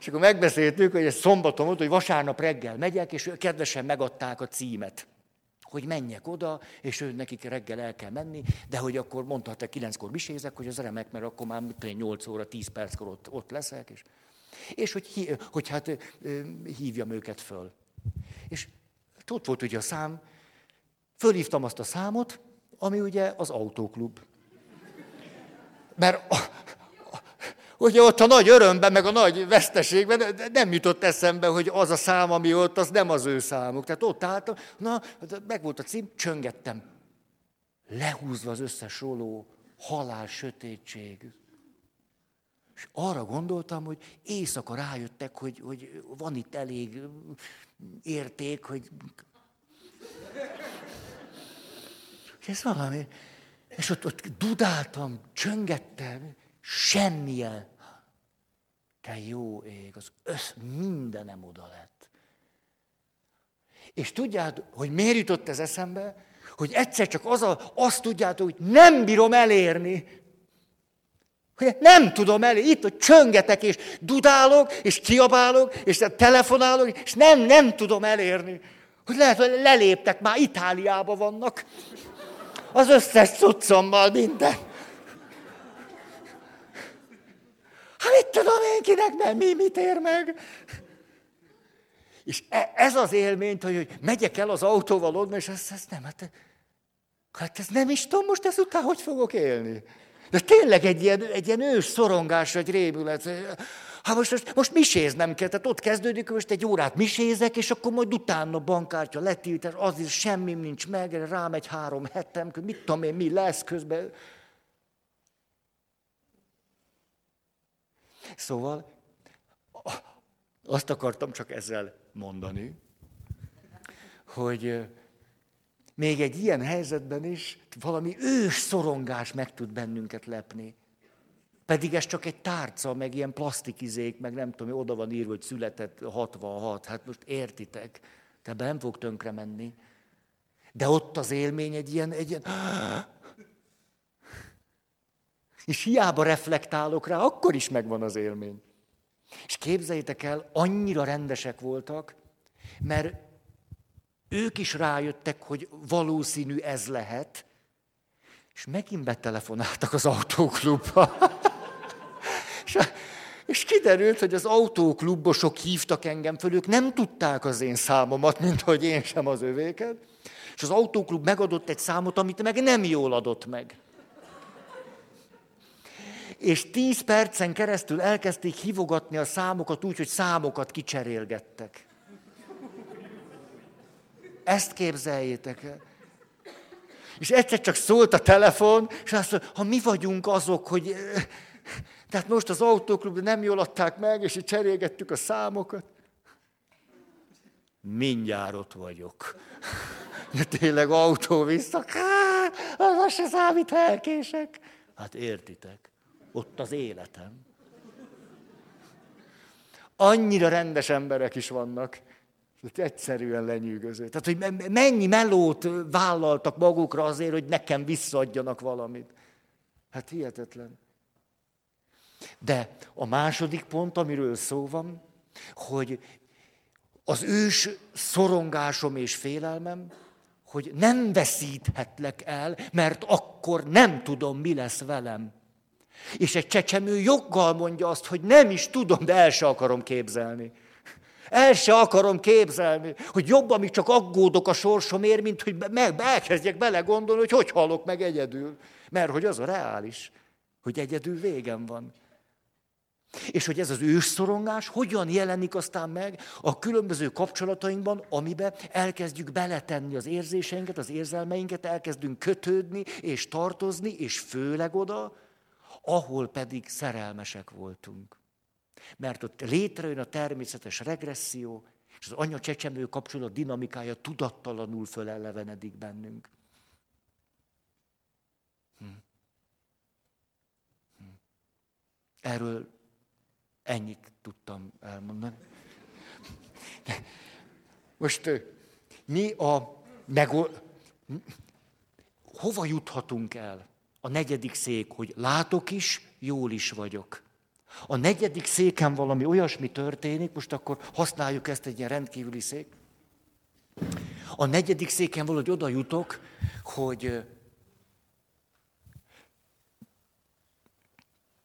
És akkor megbeszéltük, hogy ez szombaton volt, hogy vasárnap reggel megyek, és kedvesen megadták a címet hogy menjek oda, és ő nekik reggel el kell menni, de hogy akkor mondta, kilenckor misézek, hogy az remek, mert akkor már mit 8 óra, 10 perckor ott, ott leszek, és, és hogy, hogy hát hívjam őket föl. És ott volt ugye a szám, fölhívtam azt a számot, ami ugye az autóklub. Mert Ugye ott a nagy örömben, meg a nagy veszteségben nem jutott eszembe, hogy az a szám, ami ott, az nem az ő számuk. Tehát ott álltam, na, meg volt a cím, csöngettem. Lehúzva az összes roló, halál, sötétség. És arra gondoltam, hogy éjszaka rájöttek, hogy, hogy van itt elég érték, hogy... És ez valami... És ott, ott dudáltam, csöngettem, semmilyen. Te jó ég, az össz, mindenem oda lett. És tudjátok, hogy miért jutott ez eszembe? Hogy egyszer csak az a, azt tudjátok, hogy nem bírom elérni. Hogy nem tudom elérni. Itt, hogy csöngetek, és dudálok, és kiabálok, és telefonálok, és nem, nem tudom elérni. Hogy lehet, hogy leléptek, már Itáliába vannak. Az összes cuccommal minden. Hát mit tudom én, kinek nem, mi mit ér meg? És e, ez az élményt, hogy, hogy megyek el az autóval onnan, és ezt, ezt nem, hát, hát ez nem is tudom, most ezután hogy fogok élni. De tényleg egy ilyen, egy ilyen ős szorongás, egy rémület. Hát most, most, most miséznem kell, tehát ott kezdődik, most egy órát misézek, és akkor majd utána bankkártya letiltás, az is semmi nincs meg, rám egy három hetem, mit tudom én, mi lesz közben. Szóval azt akartam csak ezzel mondani, hogy még egy ilyen helyzetben is valami ős szorongás meg tud bennünket lepni. Pedig ez csak egy tárca, meg ilyen plastikizék, meg nem tudom, oda van írva, hogy született 66. Hát most értitek, te nem fog tönkre menni. De ott az élmény egy ilyen, egy ilyen és hiába reflektálok rá, akkor is megvan az élmény. És képzeljétek el, annyira rendesek voltak, mert ők is rájöttek, hogy valószínű ez lehet, és megint betelefonáltak az autóklubba. és, kiderült, hogy az autóklubosok hívtak engem föl, ők nem tudták az én számomat, mint hogy én sem az övéket. És az autóklub megadott egy számot, amit meg nem jól adott meg és tíz percen keresztül elkezdték hívogatni a számokat úgy, hogy számokat kicserélgettek. Ezt képzeljétek el. És egyszer csak szólt a telefon, és azt mondta, ha mi vagyunk azok, hogy... Tehát most az autóklubban nem jól adták meg, és így cserélgettük a számokat. Mindjárt ott vagyok. De tényleg autó vissza. Az se számít, ha elkések. Hát értitek ott az életem. Annyira rendes emberek is vannak, hogy egyszerűen lenyűgöző. Tehát, hogy mennyi melót vállaltak magukra azért, hogy nekem visszaadjanak valamit. Hát hihetetlen. De a második pont, amiről szó van, hogy az ős szorongásom és félelmem, hogy nem veszíthetlek el, mert akkor nem tudom, mi lesz velem. És egy csecsemő joggal mondja azt, hogy nem is tudom, de el se akarom képzelni. El se akarom képzelni, hogy jobb, amíg csak aggódok a sorsomért, mint hogy meg, elkezdjek belegondolni, hogy hogy halok meg egyedül. Mert hogy az a reális, hogy egyedül végem van. És hogy ez az ősszorongás hogyan jelenik aztán meg a különböző kapcsolatainkban, amiben elkezdjük beletenni az érzéseinket, az érzelmeinket, elkezdünk kötődni és tartozni, és főleg oda, ahol pedig szerelmesek voltunk. Mert ott létrejön a természetes regresszió, és az anya-csecsemő kapcsolat dinamikája tudattalanul fölelevenedik bennünk. Hm. Hm. Erről ennyit tudtam elmondani. Most mi a megol... Hova juthatunk el? A negyedik szék, hogy látok is, jól is vagyok. A negyedik széken valami olyasmi történik, most akkor használjuk ezt egy ilyen rendkívüli szék. A negyedik széken valahogy oda jutok, hogy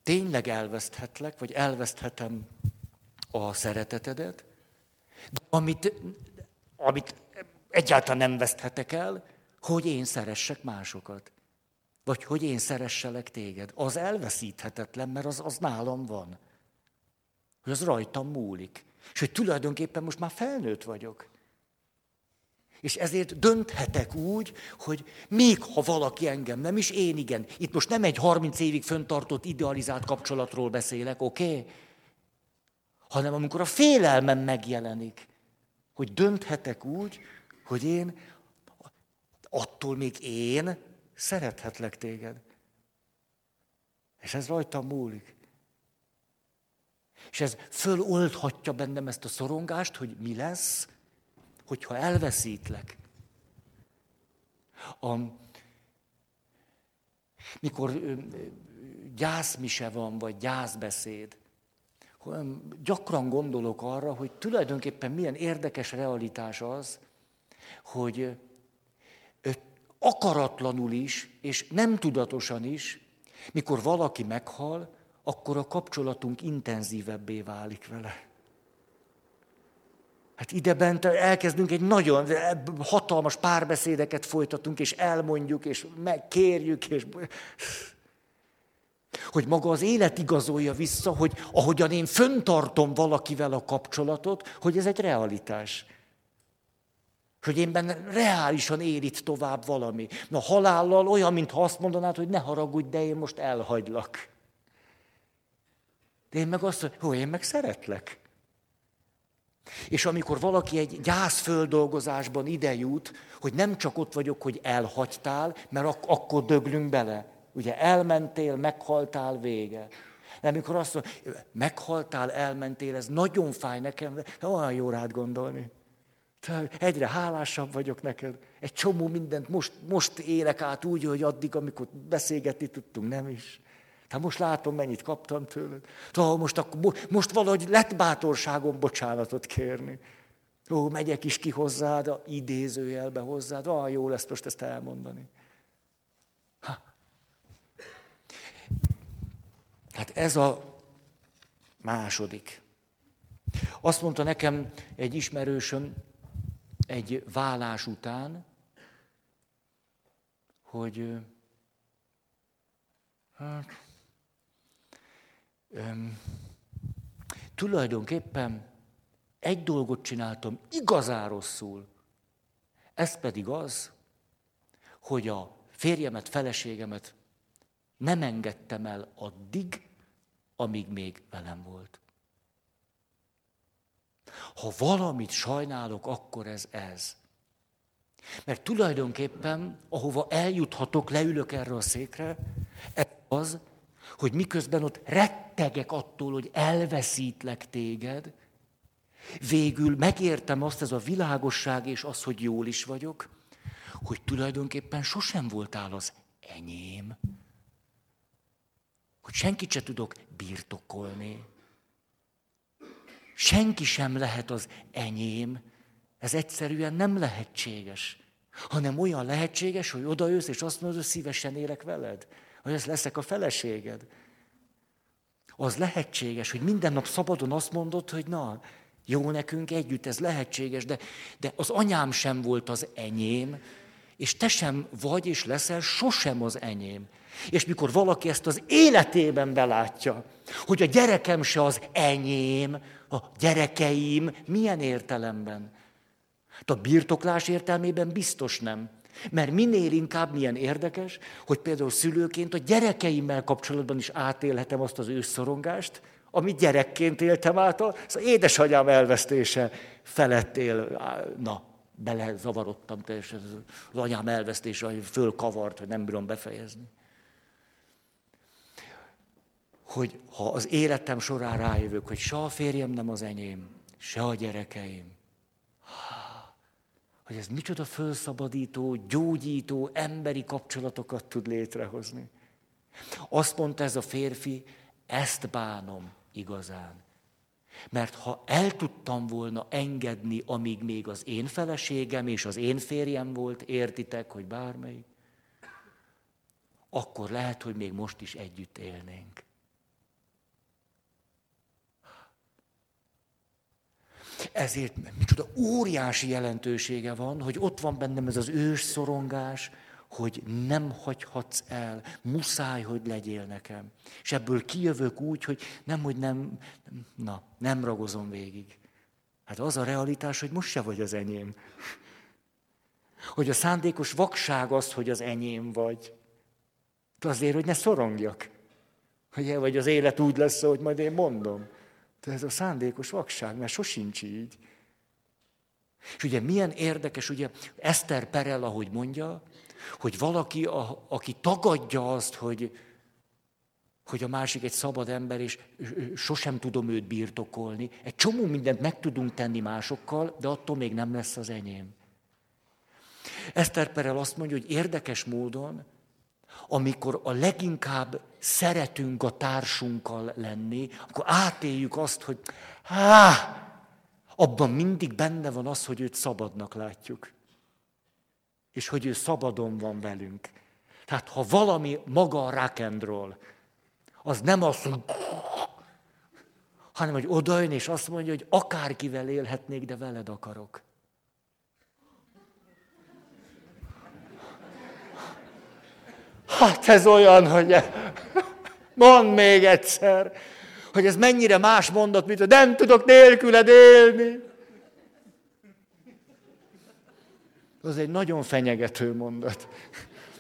tényleg elveszthetlek, vagy elveszthetem a szeretetedet, de amit, amit egyáltalán nem veszthetek el, hogy én szeressek másokat. Vagy hogy én szeresselek téged. Az elveszíthetetlen, mert az, az nálam van. Hogy az rajtam múlik. És hogy tulajdonképpen most már felnőtt vagyok. És ezért dönthetek úgy, hogy még ha valaki engem nem is, én igen. Itt most nem egy 30 évig föntartott idealizált kapcsolatról beszélek, oké? Okay? Hanem amikor a félelmem megjelenik, hogy dönthetek úgy, hogy én attól még én szerethetlek téged. És ez rajtam múlik. És ez föloldhatja bennem ezt a szorongást, hogy mi lesz, hogyha elveszítlek. A, mikor gyászmise van, vagy gyászbeszéd, gyakran gondolok arra, hogy tulajdonképpen milyen érdekes realitás az, hogy akaratlanul is, és nem tudatosan is, mikor valaki meghal, akkor a kapcsolatunk intenzívebbé válik vele. Hát ide bent elkezdünk egy nagyon hatalmas párbeszédeket folytatunk, és elmondjuk, és megkérjük, és hogy maga az élet igazolja vissza, hogy ahogyan én föntartom valakivel a kapcsolatot, hogy ez egy realitás. Hogy én benne reálisan itt tovább valami. Na halállal olyan, mintha azt mondanád, hogy ne haragudj, de én most elhagylak. De én meg azt hogy én meg szeretlek. És amikor valaki egy gyászföldolgozásban ide jut, hogy nem csak ott vagyok, hogy elhagytál, mert ak- akkor döglünk bele. Ugye elmentél, meghaltál, vége. De amikor azt mondja, meghaltál, elmentél, ez nagyon fáj nekem, de olyan jó rád gondolni. Egyre hálásabb vagyok neked. Egy csomó mindent most, most élek át úgy, hogy addig, amikor beszélgetni tudtunk, nem is. Hát most látom, mennyit kaptam tőled. Tehát most, akkor, most valahogy lett bátorságom bocsánatot kérni. Ó, megyek is ki hozzád, a idézőjelbe hozzád. Ah, jó lesz most ezt elmondani. Ha. Hát ez a második. Azt mondta nekem egy ismerősöm egy vállás után, hogy hát, öm, tulajdonképpen egy dolgot csináltam igazán rosszul. Ez pedig az, hogy a férjemet, feleségemet nem engedtem el addig, amíg még velem volt. Ha valamit sajnálok, akkor ez ez. Mert tulajdonképpen, ahova eljuthatok, leülök erre a székre, ez az, hogy miközben ott rettegek attól, hogy elveszítlek téged, végül megértem azt, ez a világosság és az, hogy jól is vagyok, hogy tulajdonképpen sosem voltál az enyém, hogy senkit se tudok birtokolni, senki sem lehet az enyém, ez egyszerűen nem lehetséges, hanem olyan lehetséges, hogy odajössz, és azt mondod, hogy szívesen élek veled, hogy ez leszek a feleséged. Az lehetséges, hogy minden nap szabadon azt mondod, hogy na, jó nekünk együtt, ez lehetséges, de, de az anyám sem volt az enyém, és te sem vagy és leszel sosem az enyém. És mikor valaki ezt az életében belátja, hogy a gyerekem se az enyém, a gyerekeim, milyen értelemben? Hát a birtoklás értelmében biztos nem. Mert minél inkább milyen érdekes, hogy például szülőként a gyerekeimmel kapcsolatban is átélhetem azt az ősszorongást, amit gyerekként éltem át, az édesanyám elvesztése felett él, na, bele zavarodtam teljesen, az anyám elvesztése, hogy fölkavart, hogy nem bírom befejezni. Hogy ha az életem során rájövök, hogy se a férjem nem az enyém, se a gyerekeim, hogy ez micsoda fölszabadító, gyógyító, emberi kapcsolatokat tud létrehozni. Azt mondta ez a férfi, ezt bánom igazán. Mert ha el tudtam volna engedni, amíg még az én feleségem és az én férjem volt, értitek, hogy bármelyik, akkor lehet, hogy még most is együtt élnénk. Ezért micsoda óriási jelentősége van, hogy ott van bennem ez az ős szorongás, hogy nem hagyhatsz el, muszáj, hogy legyél nekem. És ebből kijövök úgy, hogy nem, hogy nem, na, nem ragozom végig. Hát az a realitás, hogy most se vagy az enyém. Hogy a szándékos vakság az, hogy az enyém vagy. Azért, hogy ne szorongjak. Hogy, vagy az élet úgy lesz, hogy majd én mondom. De ez a szándékos vakság, mert sosincs így. És ugye milyen érdekes, ugye Eszter Perel, ahogy mondja, hogy valaki, a, aki tagadja azt, hogy, hogy a másik egy szabad ember, és sosem tudom őt birtokolni. Egy csomó mindent meg tudunk tenni másokkal, de attól még nem lesz az enyém. Eszter Perel azt mondja, hogy érdekes módon, amikor a leginkább szeretünk a társunkkal lenni, akkor átéljük azt, hogy há, abban mindig benne van az, hogy őt szabadnak látjuk és hogy ő szabadon van velünk. Tehát ha valami maga a rock az nem az, hogy hanem hogy odajön és azt mondja, hogy akárkivel élhetnék, de veled akarok. Hát ez olyan, hogy mondd még egyszer, hogy ez mennyire más mondat, mint hogy nem tudok nélküled élni. Az egy nagyon fenyegető mondat.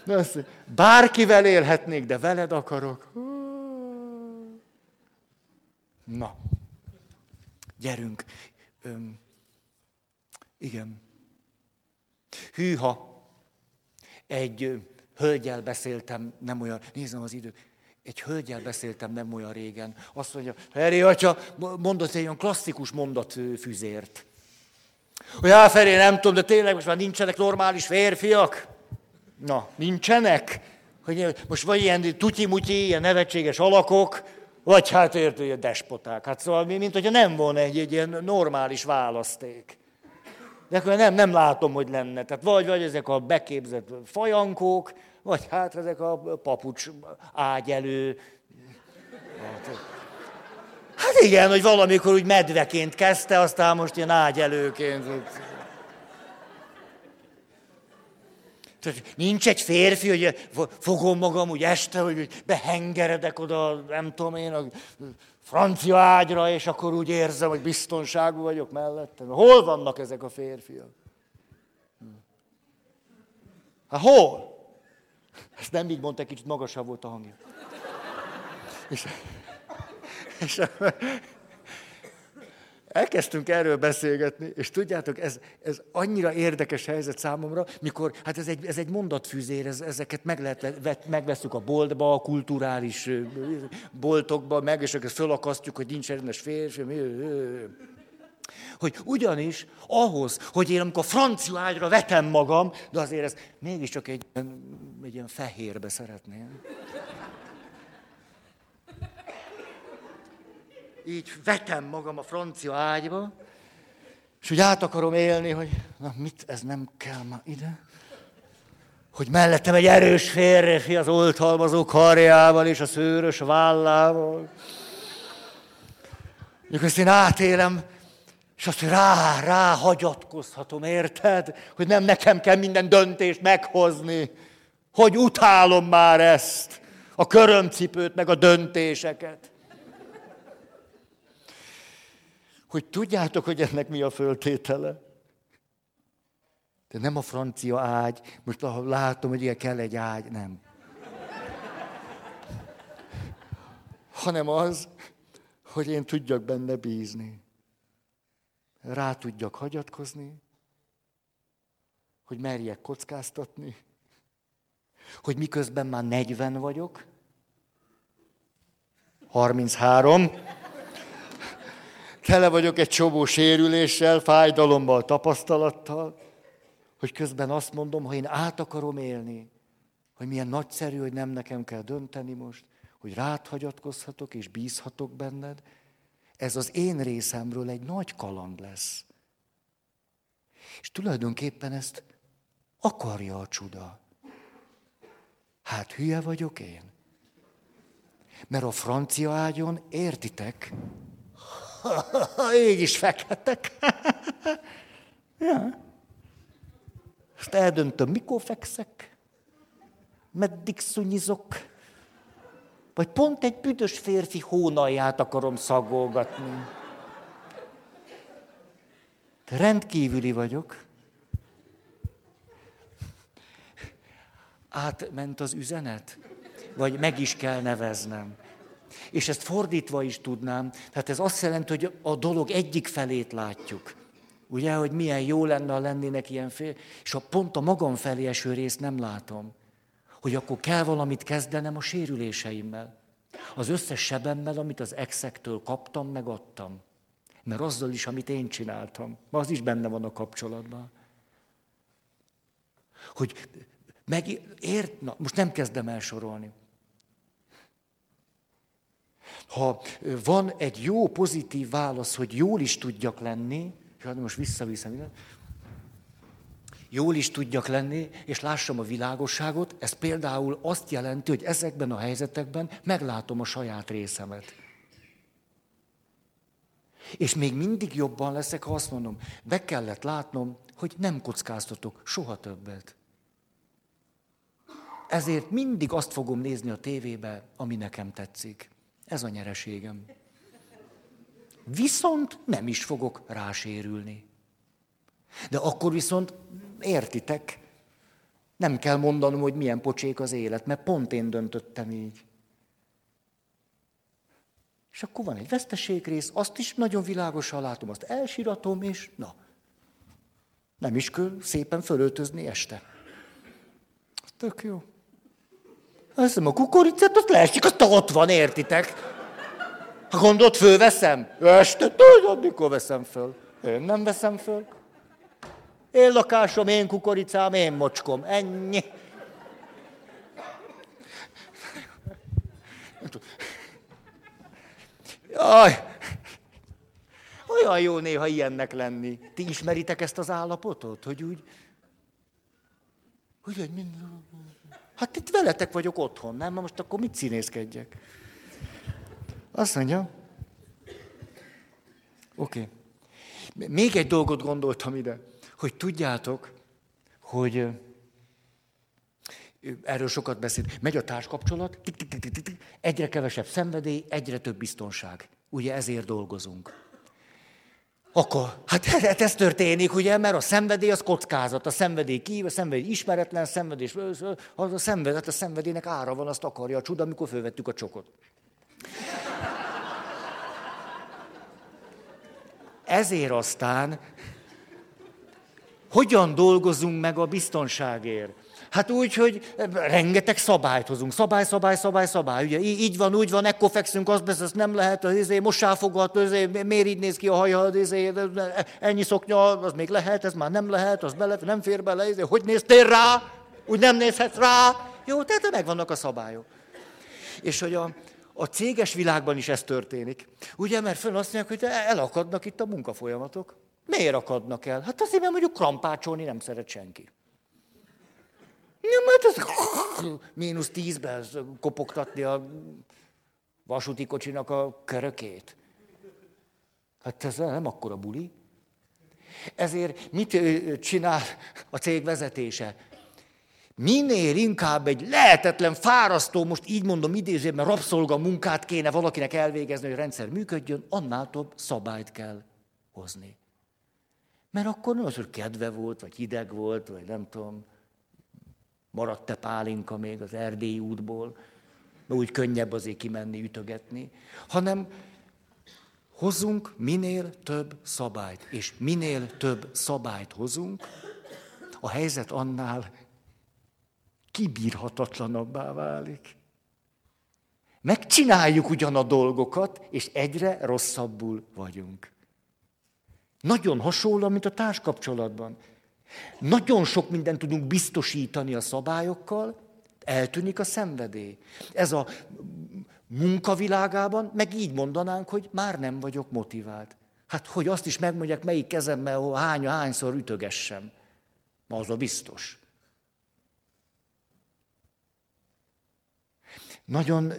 De azt, bárkivel élhetnék, de veled akarok. Na, gyerünk. Öm, igen. Hűha. Egy hölgyel beszéltem nem olyan, nézem az időt, egy hölgyel beszéltem nem olyan régen. Azt mondja, Heri atya, mondott egy olyan klasszikus mondatfüzért. Hogy Áferé, nem tudom, de tényleg most már nincsenek normális férfiak? Na, nincsenek? Hogy most vagy ilyen tutyi-mutyi, ilyen nevetséges alakok, vagy hát értő, ilyen despoták. Hát szóval mint hogyha nem volna egy, egy ilyen normális választék. De akkor nem, nem látom, hogy lenne. Tehát vagy, vagy ezek a beképzett fajankók, vagy hát ezek a papucs ágyelő. Hát, igen, hogy valamikor úgy medveként kezdte, aztán most ilyen ágyelőként. Tehát nincs egy férfi, hogy fogom magam úgy este, hogy behengeredek oda, nem tudom én, a francia ágyra, és akkor úgy érzem, hogy biztonságú vagyok mellette. Hol vannak ezek a férfiak? Hát hol? Ezt nem így mondta, kicsit magasabb volt a hangja. És és elkezdtünk erről beszélgetni, és tudjátok, ez, ez annyira érdekes helyzet számomra, mikor, hát ez egy, ez egy mondatfűzér, ez, ezeket meg lehet, megveszünk a boltba, a kulturális boltokba, meg, és akkor fölakasztjuk, hogy nincs rendes férfi. Hogy ugyanis ahhoz, hogy én amikor francia ágyra vetem magam, de azért ez mégiscsak egy, egy ilyen fehérbe szeretném így vetem magam a francia ágyba, és úgy át akarom élni, hogy na mit, ez nem kell ma ide. Hogy mellettem egy erős férfi az oltalmazó karjával és a szőrös vállával. Mikor ezt én átélem, és azt, hogy rá, rá hagyatkozhatom, érted? Hogy nem nekem kell minden döntést meghozni. Hogy utálom már ezt, a körömcipőt, meg a döntéseket. hogy tudjátok, hogy ennek mi a föltétele. De nem a francia ágy, most ahol látom, hogy ilyen kell egy ágy, nem. Hanem az, hogy én tudjak benne bízni. Rá tudjak hagyatkozni, hogy merjek kockáztatni, hogy miközben már 40 vagyok, 33, tele vagyok egy csomó sérüléssel, fájdalommal, tapasztalattal, hogy közben azt mondom, ha én át akarom élni, hogy milyen nagyszerű, hogy nem nekem kell dönteni most, hogy rád hagyatkozhatok és bízhatok benned, ez az én részemről egy nagy kaland lesz. És tulajdonképpen ezt akarja a csuda. Hát hülye vagyok én. Mert a francia ágyon, értitek, így is fekhetek. ja. Ezt eldöntöm, mikor fekszek, meddig szunyizok, vagy pont egy büdös férfi hónalját akarom szagolgatni. De rendkívüli vagyok. Átment az üzenet? Vagy meg is kell neveznem? És ezt fordítva is tudnám. Tehát ez azt jelenti, hogy a dolog egyik felét látjuk. Ugye, hogy milyen jó lenne, ha lennének ilyen fél, és a pont a magam felé eső részt nem látom. Hogy akkor kell valamit kezdenem a sérüléseimmel. Az összes sebemmel, amit az exektől kaptam, megadtam. Mert azzal is, amit én csináltam. Az is benne van a kapcsolatban. Hogy meg, ért, na, most nem kezdem el sorolni. Ha van egy jó, pozitív válasz, hogy jól is tudjak lenni, hát most visszaviszem, jól is tudjak lenni, és lássam a világosságot, ez például azt jelenti, hogy ezekben a helyzetekben meglátom a saját részemet. És még mindig jobban leszek, ha azt mondom, be kellett látnom, hogy nem kockáztatok soha többet. Ezért mindig azt fogom nézni a tévébe, ami nekem tetszik. Ez a nyereségem. Viszont nem is fogok rásérülni. De akkor viszont értitek, nem kell mondanom, hogy milyen pocsék az élet, mert pont én döntöttem így. És akkor van egy veszteségrész, azt is nagyon világosan látom, azt elsiratom, és na, nem is kell szépen fölöltözni este. Tök jó. Hiszem, a kukoricát, azt leesik, azt ott van, értitek? Ha gondolod, fölveszem? Este, tudod, mikor veszem föl? Én nem veszem föl. Én lakásom, én kukoricám, én mocskom. Ennyi. Jaj! Olyan jó néha ilyennek lenni. Ti ismeritek ezt az állapotot, hogy úgy... Hogy egy minden... Hát itt veletek vagyok otthon, nem? Most akkor mit színészkedjek? Azt mondja, oké. Okay. Még egy dolgot gondoltam ide, hogy tudjátok, hogy erről sokat beszél. Megy a társkapcsolat, egyre kevesebb szenvedély, egyre több biztonság. Ugye ezért dolgozunk. Akkor, hát, hát ez történik, ugye, mert a szenvedély az kockázat, a szenvedély kív, a szenvedély ismeretlen, szenvedés, az a szenvedély, hát a szenvedélynek ára van, azt akarja a csuda, amikor fölvettük a csokot. Ezért aztán hogyan dolgozunk meg a biztonságért? Hát úgy, hogy rengeteg szabályt hozunk. Szabály, szabály, szabály, szabály. Ugye így van, úgy van, ekkor fekszünk, azt beszélsz, nem lehet, az izé, mosáfogat, izé, miért így néz ki a haja, az izé, ennyi szoknya, az még lehet, ez már nem lehet, az bele, nem fér bele, izé, hogy néztél rá? Úgy nem nézhetsz rá? Jó, tehát megvannak a szabályok. És hogy a, a céges világban is ez történik. Ugye, mert föl azt mondják, hogy elakadnak itt a munkafolyamatok. Miért akadnak el? Hát azért, mert mondjuk krampácsolni nem szeret senki. Nem, mert ez mínusz tízben kopogtatni a vasúti kocsinak a körökét. Hát ez nem akkora buli. Ezért mit csinál a cég vezetése? Minél inkább egy lehetetlen, fárasztó, most így mondom idézőben, rabszolga munkát kéne valakinek elvégezni, hogy a rendszer működjön, annál több szabályt kell hozni. Mert akkor nem az, hogy kedve volt, vagy hideg volt, vagy nem tudom, maradt-e pálinka még az erdélyi útból, mert úgy könnyebb azért kimenni, ütögetni, hanem Hozzunk minél több szabályt, és minél több szabályt hozunk, a helyzet annál kibírhatatlanabbá válik. Megcsináljuk ugyan a dolgokat, és egyre rosszabbul vagyunk. Nagyon hasonló, mint a társkapcsolatban. Nagyon sok mindent tudunk biztosítani a szabályokkal, eltűnik a szenvedély. Ez a munkavilágában meg így mondanánk, hogy már nem vagyok motivált. Hát, hogy azt is megmondják, melyik kezemmel hány, hányszor ütögessem. Az a biztos. Nagyon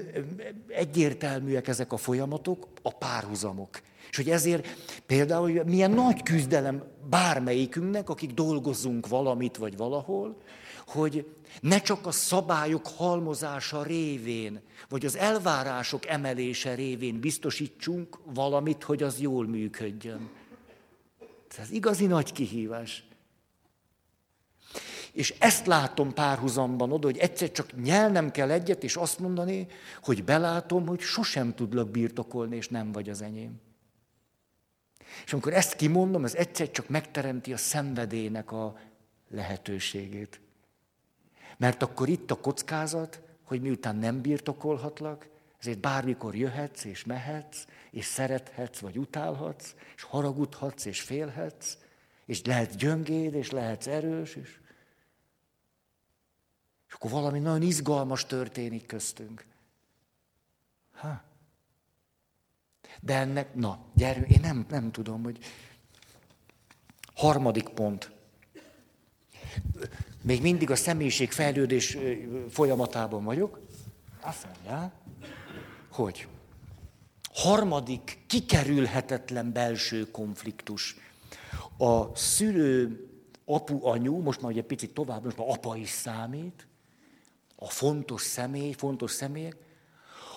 egyértelműek ezek a folyamatok, a párhuzamok. És hogy ezért például hogy milyen nagy küzdelem bármelyikünknek, akik dolgozunk valamit vagy valahol, hogy ne csak a szabályok halmozása révén, vagy az elvárások emelése révén biztosítsunk valamit, hogy az jól működjön. Ez igazi nagy kihívás. És ezt látom párhuzamban oda, hogy egyszer csak nyelnem kell egyet, és azt mondani, hogy belátom, hogy sosem tudlak birtokolni, és nem vagy az enyém. És amikor ezt kimondom, ez egyszer csak megteremti a szenvedélynek a lehetőségét. Mert akkor itt a kockázat, hogy miután nem birtokolhatlak, ezért bármikor jöhetsz és mehetsz, és szerethetsz, vagy utálhatsz, és haragudhatsz, és félhetsz, és lehet gyöngéd, és lehetsz erős, és, és akkor valami nagyon izgalmas történik köztünk. Ha. De ennek, na, gyerünk, én nem, nem tudom, hogy harmadik pont. Még mindig a személyiség fejlődés folyamatában vagyok. Azt mondja, hogy harmadik, kikerülhetetlen belső konfliktus. A szülő, apu, anyu, most már egy picit tovább, most már apa is számít, a fontos személy, fontos személyek,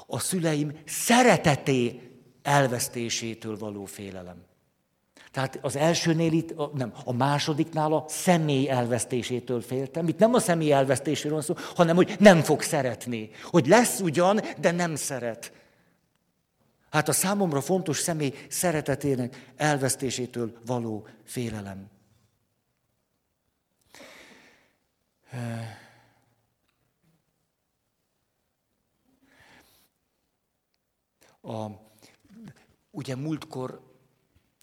a szüleim szereteté elvesztésétől való félelem. Tehát az elsőnél itt, nem, a másodiknál a személy elvesztésétől féltem. Itt nem a személy elvesztéséről szó, hanem hogy nem fog szeretni. Hogy lesz ugyan, de nem szeret. Hát a számomra fontos személy szeretetének elvesztésétől való félelem. A, ugye múltkor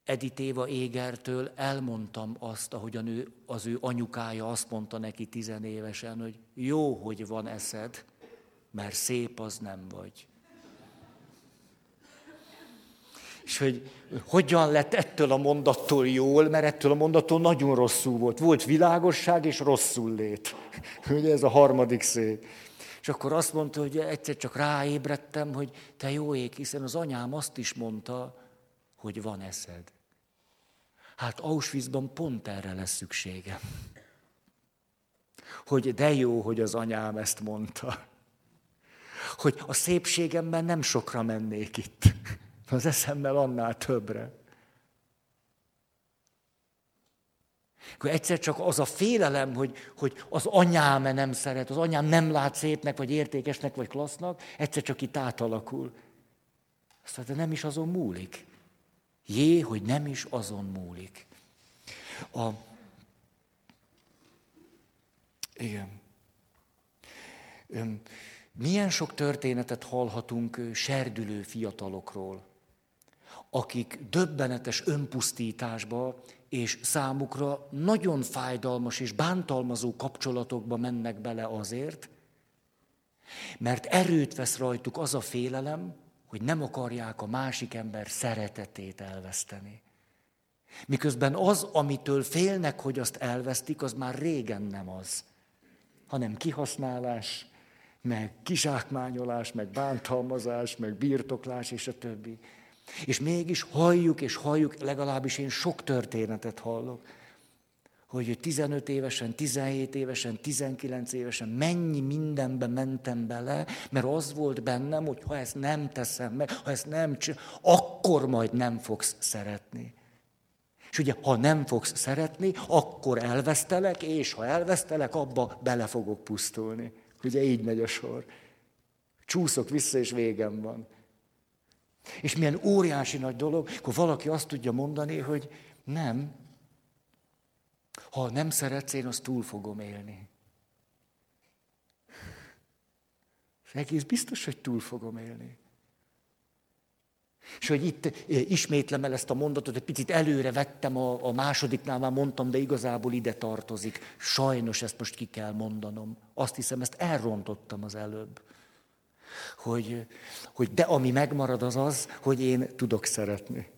Edith Éva Égertől elmondtam azt, ahogy a nő, az ő anyukája azt mondta neki tizenévesen, hogy jó, hogy van eszed, mert szép az nem vagy. És hogy hogyan lett ettől a mondattól jól, mert ettől a mondattól nagyon rosszul volt. Volt világosság és rosszul lét. Ugye ez a harmadik szé. És akkor azt mondta, hogy egyszer csak ráébredtem, hogy te jó ég, hiszen az anyám azt is mondta, hogy van eszed. Hát Auschwitzban pont erre lesz szüksége. Hogy de jó, hogy az anyám ezt mondta. Hogy a szépségemben nem sokra mennék itt. Az eszemmel annál többre. Akkor egyszer csak az a félelem, hogy, hogy az anyám nem szeret, az anyám nem lát szépnek, vagy értékesnek, vagy klassznak, egyszer csak itt átalakul. Azt de nem is azon múlik. Jé, hogy nem is azon múlik. A... Igen. Milyen sok történetet hallhatunk serdülő fiatalokról, akik döbbenetes önpusztításba és számukra nagyon fájdalmas és bántalmazó kapcsolatokba mennek bele azért, mert erőt vesz rajtuk az a félelem, hogy nem akarják a másik ember szeretetét elveszteni. Miközben az, amitől félnek, hogy azt elvesztik, az már régen nem az, hanem kihasználás, meg kizsákmányolás, meg bántalmazás, meg birtoklás, és a többi. És mégis halljuk és halljuk, legalábbis én sok történetet hallok, hogy 15 évesen, 17 évesen, 19 évesen mennyi mindenbe mentem bele, mert az volt bennem, hogy ha ezt nem teszem meg, ha ezt nem csinálom, akkor majd nem fogsz szeretni. És ugye, ha nem fogsz szeretni, akkor elvesztelek, és ha elvesztelek, abba bele fogok pusztulni. Ugye így megy a sor. Csúszok vissza, és végem van. És milyen óriási nagy dolog, akkor valaki azt tudja mondani, hogy nem, ha nem szeretsz, én azt túl fogom élni. És egész biztos, hogy túl fogom élni. És hogy itt eh, ismétlem el ezt a mondatot, egy picit előre vettem a, a másodiknál, már mondtam, de igazából ide tartozik. Sajnos ezt most ki kell mondanom. Azt hiszem, ezt elrontottam az előbb. Hogy, hogy de ami megmarad az az, hogy én tudok szeretni.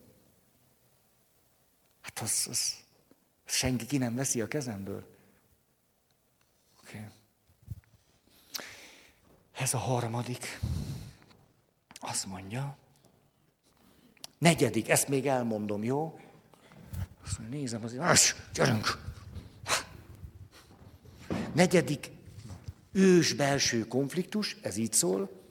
Hát az, az senki ki nem veszi a kezemből. Okay. Ez a harmadik. Azt mondja, negyedik, ezt még elmondom, jó? Azt mondja, nézem azért, Ás, gyerünk! Negyedik ős belső konfliktus, ez így szól,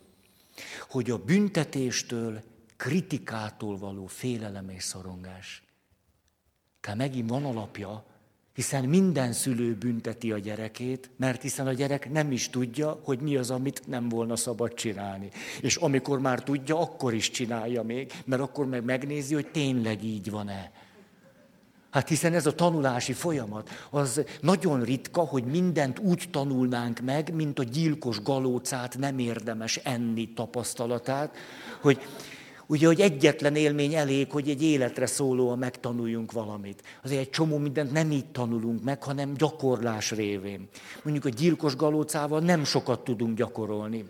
hogy a büntetéstől, kritikától való félelem és szorongás. Tehát megint van alapja, hiszen minden szülő bünteti a gyerekét, mert hiszen a gyerek nem is tudja, hogy mi az, amit nem volna szabad csinálni. És amikor már tudja, akkor is csinálja még, mert akkor meg megnézi, hogy tényleg így van-e. Hát hiszen ez a tanulási folyamat, az nagyon ritka, hogy mindent úgy tanulnánk meg, mint a gyilkos galócát nem érdemes enni tapasztalatát, hogy Ugye, hogy egyetlen élmény elég, hogy egy életre szólóan megtanuljunk valamit. Azért egy csomó mindent nem így tanulunk meg, hanem gyakorlás révén. Mondjuk a gyilkos galócával nem sokat tudunk gyakorolni.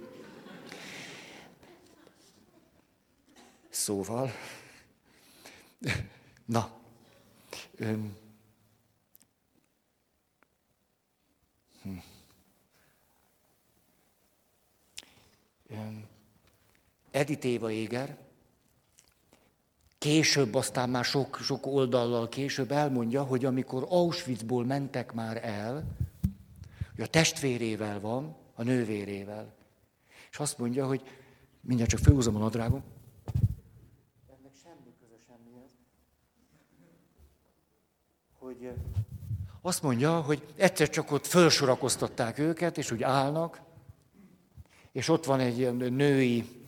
Szóval, na, öm, hm. Edith Éva Éger, Később, aztán már sok, sok oldallal később elmondja, hogy amikor Auschwitzból mentek már el, hogy a testvérével van, a nővérével. És azt mondja, hogy mindjárt csak főhúzom a nadrágom. Ennek semmi köze semmihez. Hogy azt mondja, hogy egyszer csak ott felsorakoztatták őket, és úgy állnak, és ott van egy női,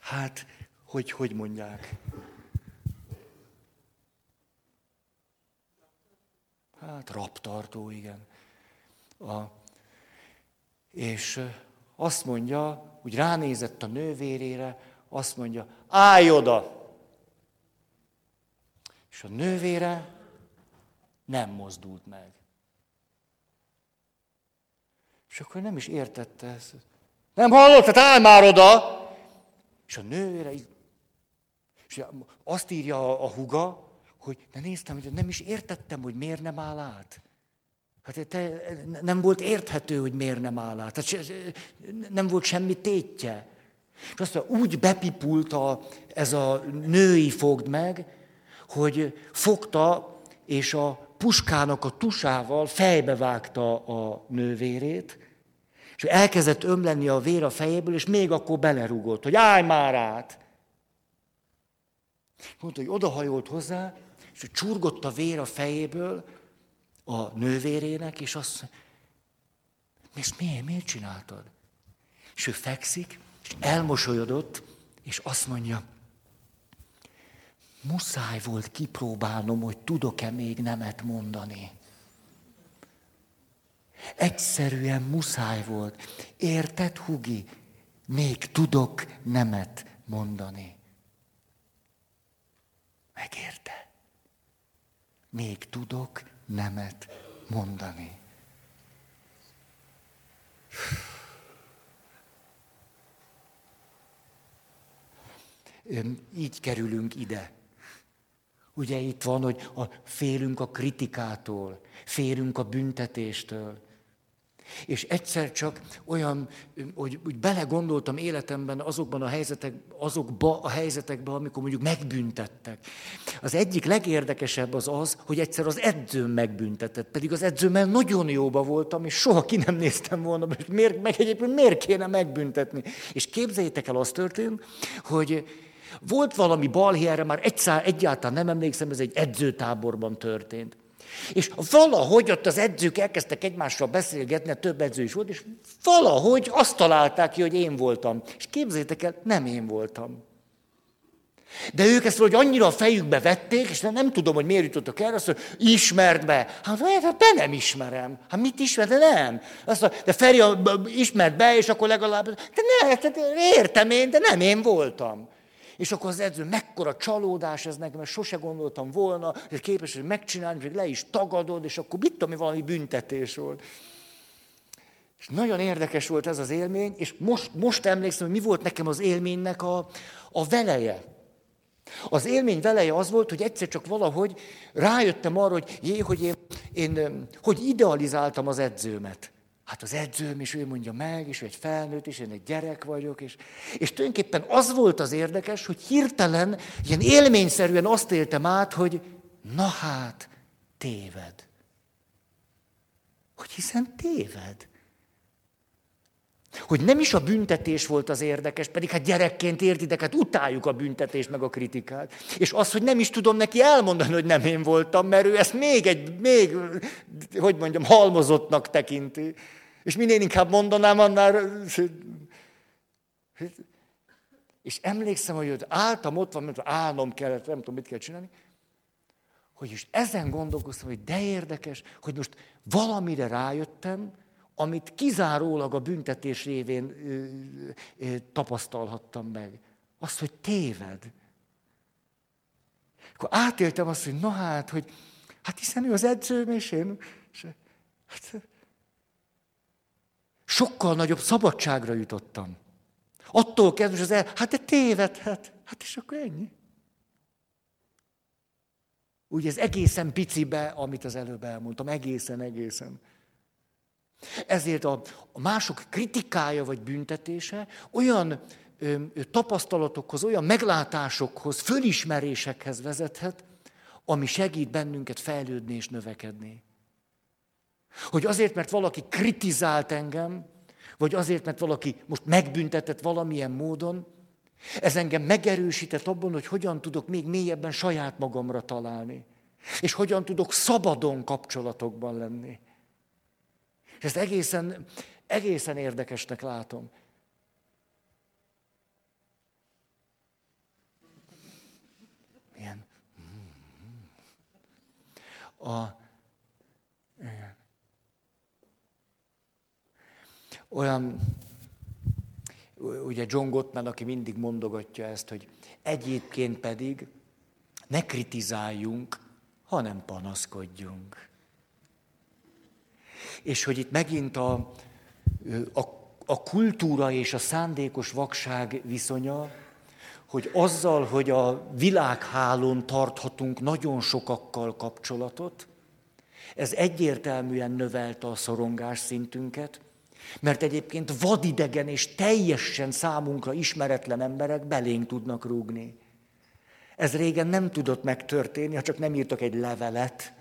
hát, hogy hogy mondják, Hát raptartó, igen. A, és azt mondja, úgy ránézett a nővérére, azt mondja, állj oda! És a nővére nem mozdult meg. És akkor nem is értette ezt. Nem hallott, tehát állj már oda! És a nővére, és azt írja a huga, hogy de néztem, hogy nem is értettem, hogy miért nem áll át. Hát te, nem volt érthető, hogy miért nem áll át. Hát nem volt semmi tétje. És azt mondja, úgy bepipulta ez a női fogd meg, hogy fogta, és a puskának a tusával fejbe vágta a nővérét, és elkezdett ömlenni a vér a fejéből, és még akkor belerugott, hogy állj már át. Mondta, hogy odahajolt hozzá, és csurgott a vér a fejéből a nővérének, és azt mondja, ezt miért, miért csináltad? És ő fekszik, és elmosolyodott, és azt mondja, muszáj volt kipróbálnom, hogy tudok-e még nemet mondani. Egyszerűen muszáj volt. Érted, Hugi? Még tudok nemet mondani. Megérte még tudok nemet mondani. Így kerülünk ide. Ugye itt van, hogy a, félünk a kritikától, félünk a büntetéstől. És egyszer csak olyan, hogy úgy belegondoltam életemben azokban a helyzetek, azokba a helyzetekbe, amikor mondjuk megbüntettek. Az egyik legérdekesebb az az, hogy egyszer az edzőm megbüntetett, pedig az edzőmmel nagyon jóba voltam, és soha ki nem néztem volna, hogy miért, meg egyébként miért kéne megbüntetni. És képzeljétek el, az történt, hogy volt valami balhé, erre már egyszer, egyáltalán nem emlékszem, ez egy edzőtáborban történt. És valahogy ott az edzők elkezdtek egymással beszélgetni, több edző is volt, és valahogy azt találták ki, hogy én voltam. És képzétek el, nem én voltam. De ők ezt valahogy annyira a fejükbe vették, és nem tudom, hogy miért jutottak erre, azt mondja, ismerd be. Hát, hát be nem ismerem. Hát mit ismer, de nem. Azt mondja, de Feri, ismerd be, és akkor legalább, de ne, hát értem én, de nem én voltam. És akkor az edző, mekkora csalódás ez nekem, mert sose gondoltam volna, hogy képes, hogy megcsinálni, hogy le is tagadod, és akkor mit tudom, valami büntetés volt. És nagyon érdekes volt ez az élmény, és most, most emlékszem, hogy mi volt nekem az élménynek a, a veleje. Az élmény veleje az volt, hogy egyszer csak valahogy rájöttem arra, hogy jé, hogy én, én hogy idealizáltam az edzőmet. Hát az edzőm is ő mondja meg, és egy felnőtt, és én egy gyerek vagyok, és, és tulajdonképpen az volt az érdekes, hogy hirtelen, ilyen élményszerűen azt éltem át, hogy na hát, téved. Hogy hiszen téved. Hogy nem is a büntetés volt az érdekes, pedig hát gyerekként értitek, hát utáljuk a büntetést meg a kritikát. És az, hogy nem is tudom neki elmondani, hogy nem én voltam, mert ő ezt még egy, még, hogy mondjam, halmozottnak tekinti. És minél inkább mondanám, annál... És emlékszem, hogy álltam ott van, mert állnom kellett, nem tudom, mit kell csinálni, hogy is ezen gondolkoztam, hogy de érdekes, hogy most valamire rájöttem, amit kizárólag a büntetés révén ö, ö, tapasztalhattam meg. Azt, hogy téved. Akkor átéltem azt, hogy na hát, hogy hát hiszen ő az edzőm, és én... És, hát, sokkal nagyobb szabadságra jutottam. Attól kezdve, az el, hát de tévedhet. Hát és akkor ennyi. Úgy ez egészen picibe, amit az előbb elmondtam, egészen, egészen. Ezért a, a mások kritikája vagy büntetése olyan ö, tapasztalatokhoz, olyan meglátásokhoz, fölismerésekhez vezethet, ami segít bennünket fejlődni és növekedni. Hogy azért, mert valaki kritizált engem, vagy azért, mert valaki most megbüntetett valamilyen módon, ez engem megerősített abban, hogy hogyan tudok még mélyebben saját magamra találni. És hogyan tudok szabadon kapcsolatokban lenni. És ezt egészen, egészen érdekesnek látom. Milyen? A, olyan, ugye John Gottman, aki mindig mondogatja ezt, hogy egyébként pedig ne kritizáljunk, hanem panaszkodjunk. És hogy itt megint a, a, a kultúra és a szándékos vakság viszonya, hogy azzal, hogy a világhálón tarthatunk nagyon sokakkal kapcsolatot, ez egyértelműen növelte a szorongás szintünket, mert egyébként vadidegen és teljesen számunkra ismeretlen emberek belénk tudnak rúgni. Ez régen nem tudott megtörténni, ha csak nem írtak egy levelet,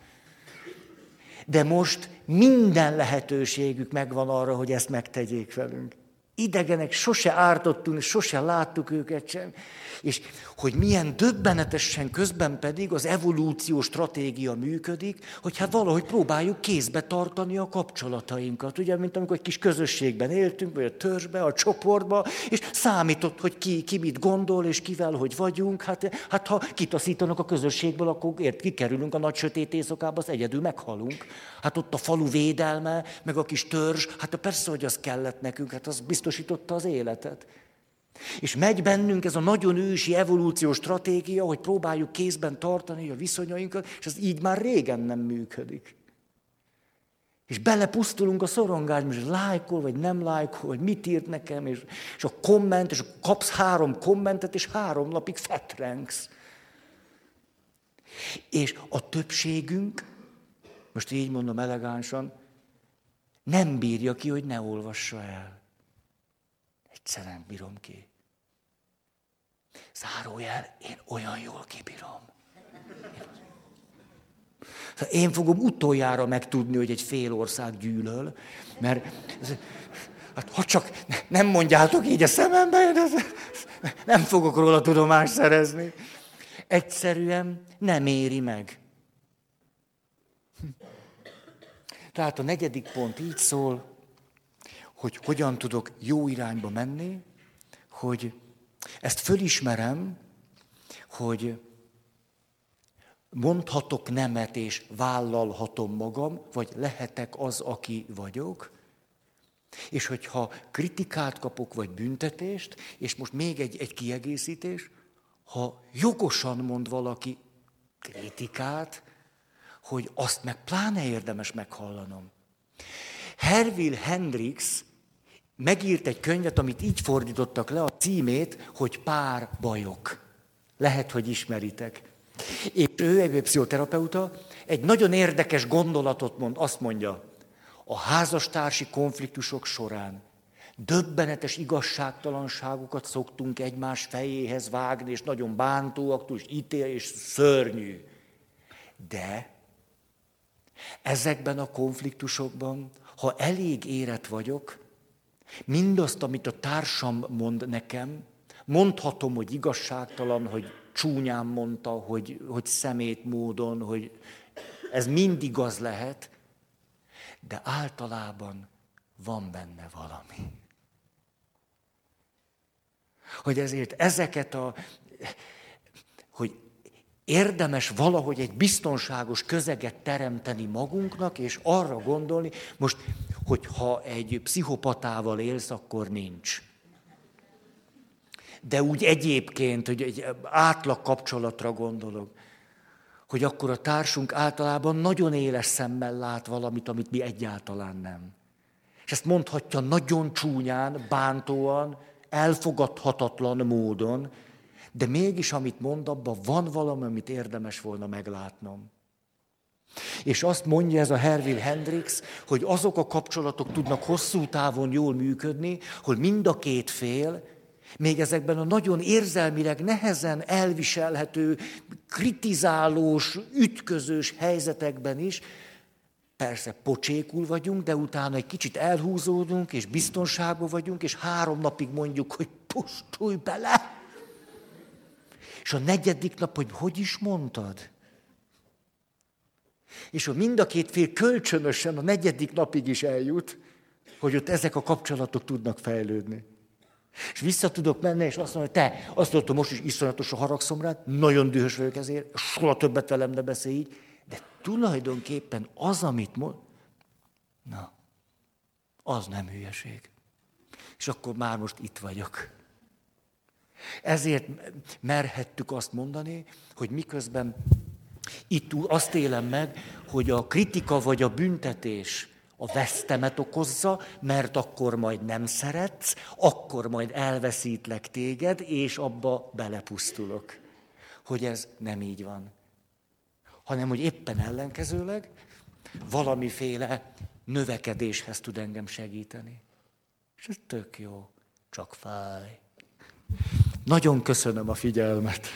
de most minden lehetőségük megvan arra, hogy ezt megtegyék velünk. Idegenek, sose ártottunk, sose láttuk őket sem. És hogy milyen döbbenetesen közben pedig az evolúció stratégia működik, hogy hát valahogy próbáljuk kézbe tartani a kapcsolatainkat. Ugye, mint amikor egy kis közösségben éltünk, vagy a törzsbe, a csoportba, és számított, hogy ki, ki mit gondol, és kivel hogy vagyunk. Hát, hát ha kitaszítanak a közösségből, akkor ért, kikerülünk a nagy sötét éjszakába, az egyedül meghalunk. Hát ott a falu védelme, meg a kis törzs, hát persze, hogy az kellett nekünk, hát az biztosította az életet. És megy bennünk ez a nagyon ősi evolúciós stratégia, hogy próbáljuk kézben tartani a viszonyainkat, és ez így már régen nem működik. És belepusztulunk a szorongásba, és lájkol, vagy nem lájkol, vagy mit írt nekem, és, és a komment, és kapsz három kommentet, és három napig fetrengsz. És a többségünk, most így mondom elegánsan, nem bírja ki, hogy ne olvassa el. Egyszerűen bírom ki. Zárójel, én olyan jól kibírom. Szóval én fogom utoljára megtudni, hogy egy fél ország gyűlöl, mert hát ha csak nem mondjátok így a szemembe, én nem fogok róla tudomást szerezni. Egyszerűen nem éri meg. Tehát a negyedik pont így szól, hogy hogyan tudok jó irányba menni, hogy ezt fölismerem, hogy mondhatok nemet és vállalhatom magam, vagy lehetek az, aki vagyok, és hogyha kritikát kapok, vagy büntetést, és most még egy, egy kiegészítés, ha jogosan mond valaki kritikát, hogy azt meg pláne érdemes meghallanom. Herville Hendrix megírt egy könyvet, amit így fordítottak le, a címét, hogy pár bajok. Lehet, hogy ismeritek. És ő egy pszichoterapeuta, egy nagyon érdekes gondolatot mond, azt mondja, a házastársi konfliktusok során döbbenetes igazságtalanságokat szoktunk egymás fejéhez vágni, és nagyon bántóak, és ítél, és szörnyű. De ezekben a konfliktusokban, ha elég érett vagyok, mindazt, amit a társam mond nekem, mondhatom, hogy igazságtalan, hogy csúnyán mondta, hogy, hogy szemét módon, hogy ez mind igaz lehet, de általában van benne valami. Hogy ezért ezeket a, hogy érdemes valahogy egy biztonságos közeget teremteni magunknak, és arra gondolni, most, hogy ha egy pszichopatával élsz, akkor nincs. De úgy egyébként, hogy egy átlag kapcsolatra gondolok, hogy akkor a társunk általában nagyon éles szemmel lát valamit, amit mi egyáltalán nem. És ezt mondhatja nagyon csúnyán, bántóan, elfogadhatatlan módon, de mégis, amit mond, abban van valami, amit érdemes volna meglátnom. És azt mondja ez a Herville Hendrix, hogy azok a kapcsolatok tudnak hosszú távon jól működni, hogy mind a két fél, még ezekben a nagyon érzelmileg nehezen elviselhető, kritizálós, ütközős helyzetekben is, persze pocsékul vagyunk, de utána egy kicsit elhúzódunk, és biztonságban vagyunk, és három napig mondjuk, hogy pusztulj bele. És a negyedik nap, hogy hogy is mondtad? És hogy mind a két fél kölcsönösen a negyedik napig is eljut, hogy ott ezek a kapcsolatok tudnak fejlődni. És vissza tudok menni, és azt mondom, hogy te, azt mondtam, most is iszonyatosan haragszom rád, nagyon dühös vagyok ezért, soha többet velem ne beszélj így, de tulajdonképpen az, amit mond, na, az nem hülyeség. És akkor már most itt vagyok. Ezért merhettük azt mondani, hogy miközben itt azt élem meg, hogy a kritika vagy a büntetés a vesztemet okozza, mert akkor majd nem szeretsz, akkor majd elveszítlek téged, és abba belepusztulok. Hogy ez nem így van. Hanem, hogy éppen ellenkezőleg valamiféle növekedéshez tud engem segíteni. És ez tök jó, csak fáj. Nagyon köszönöm a figyelmet.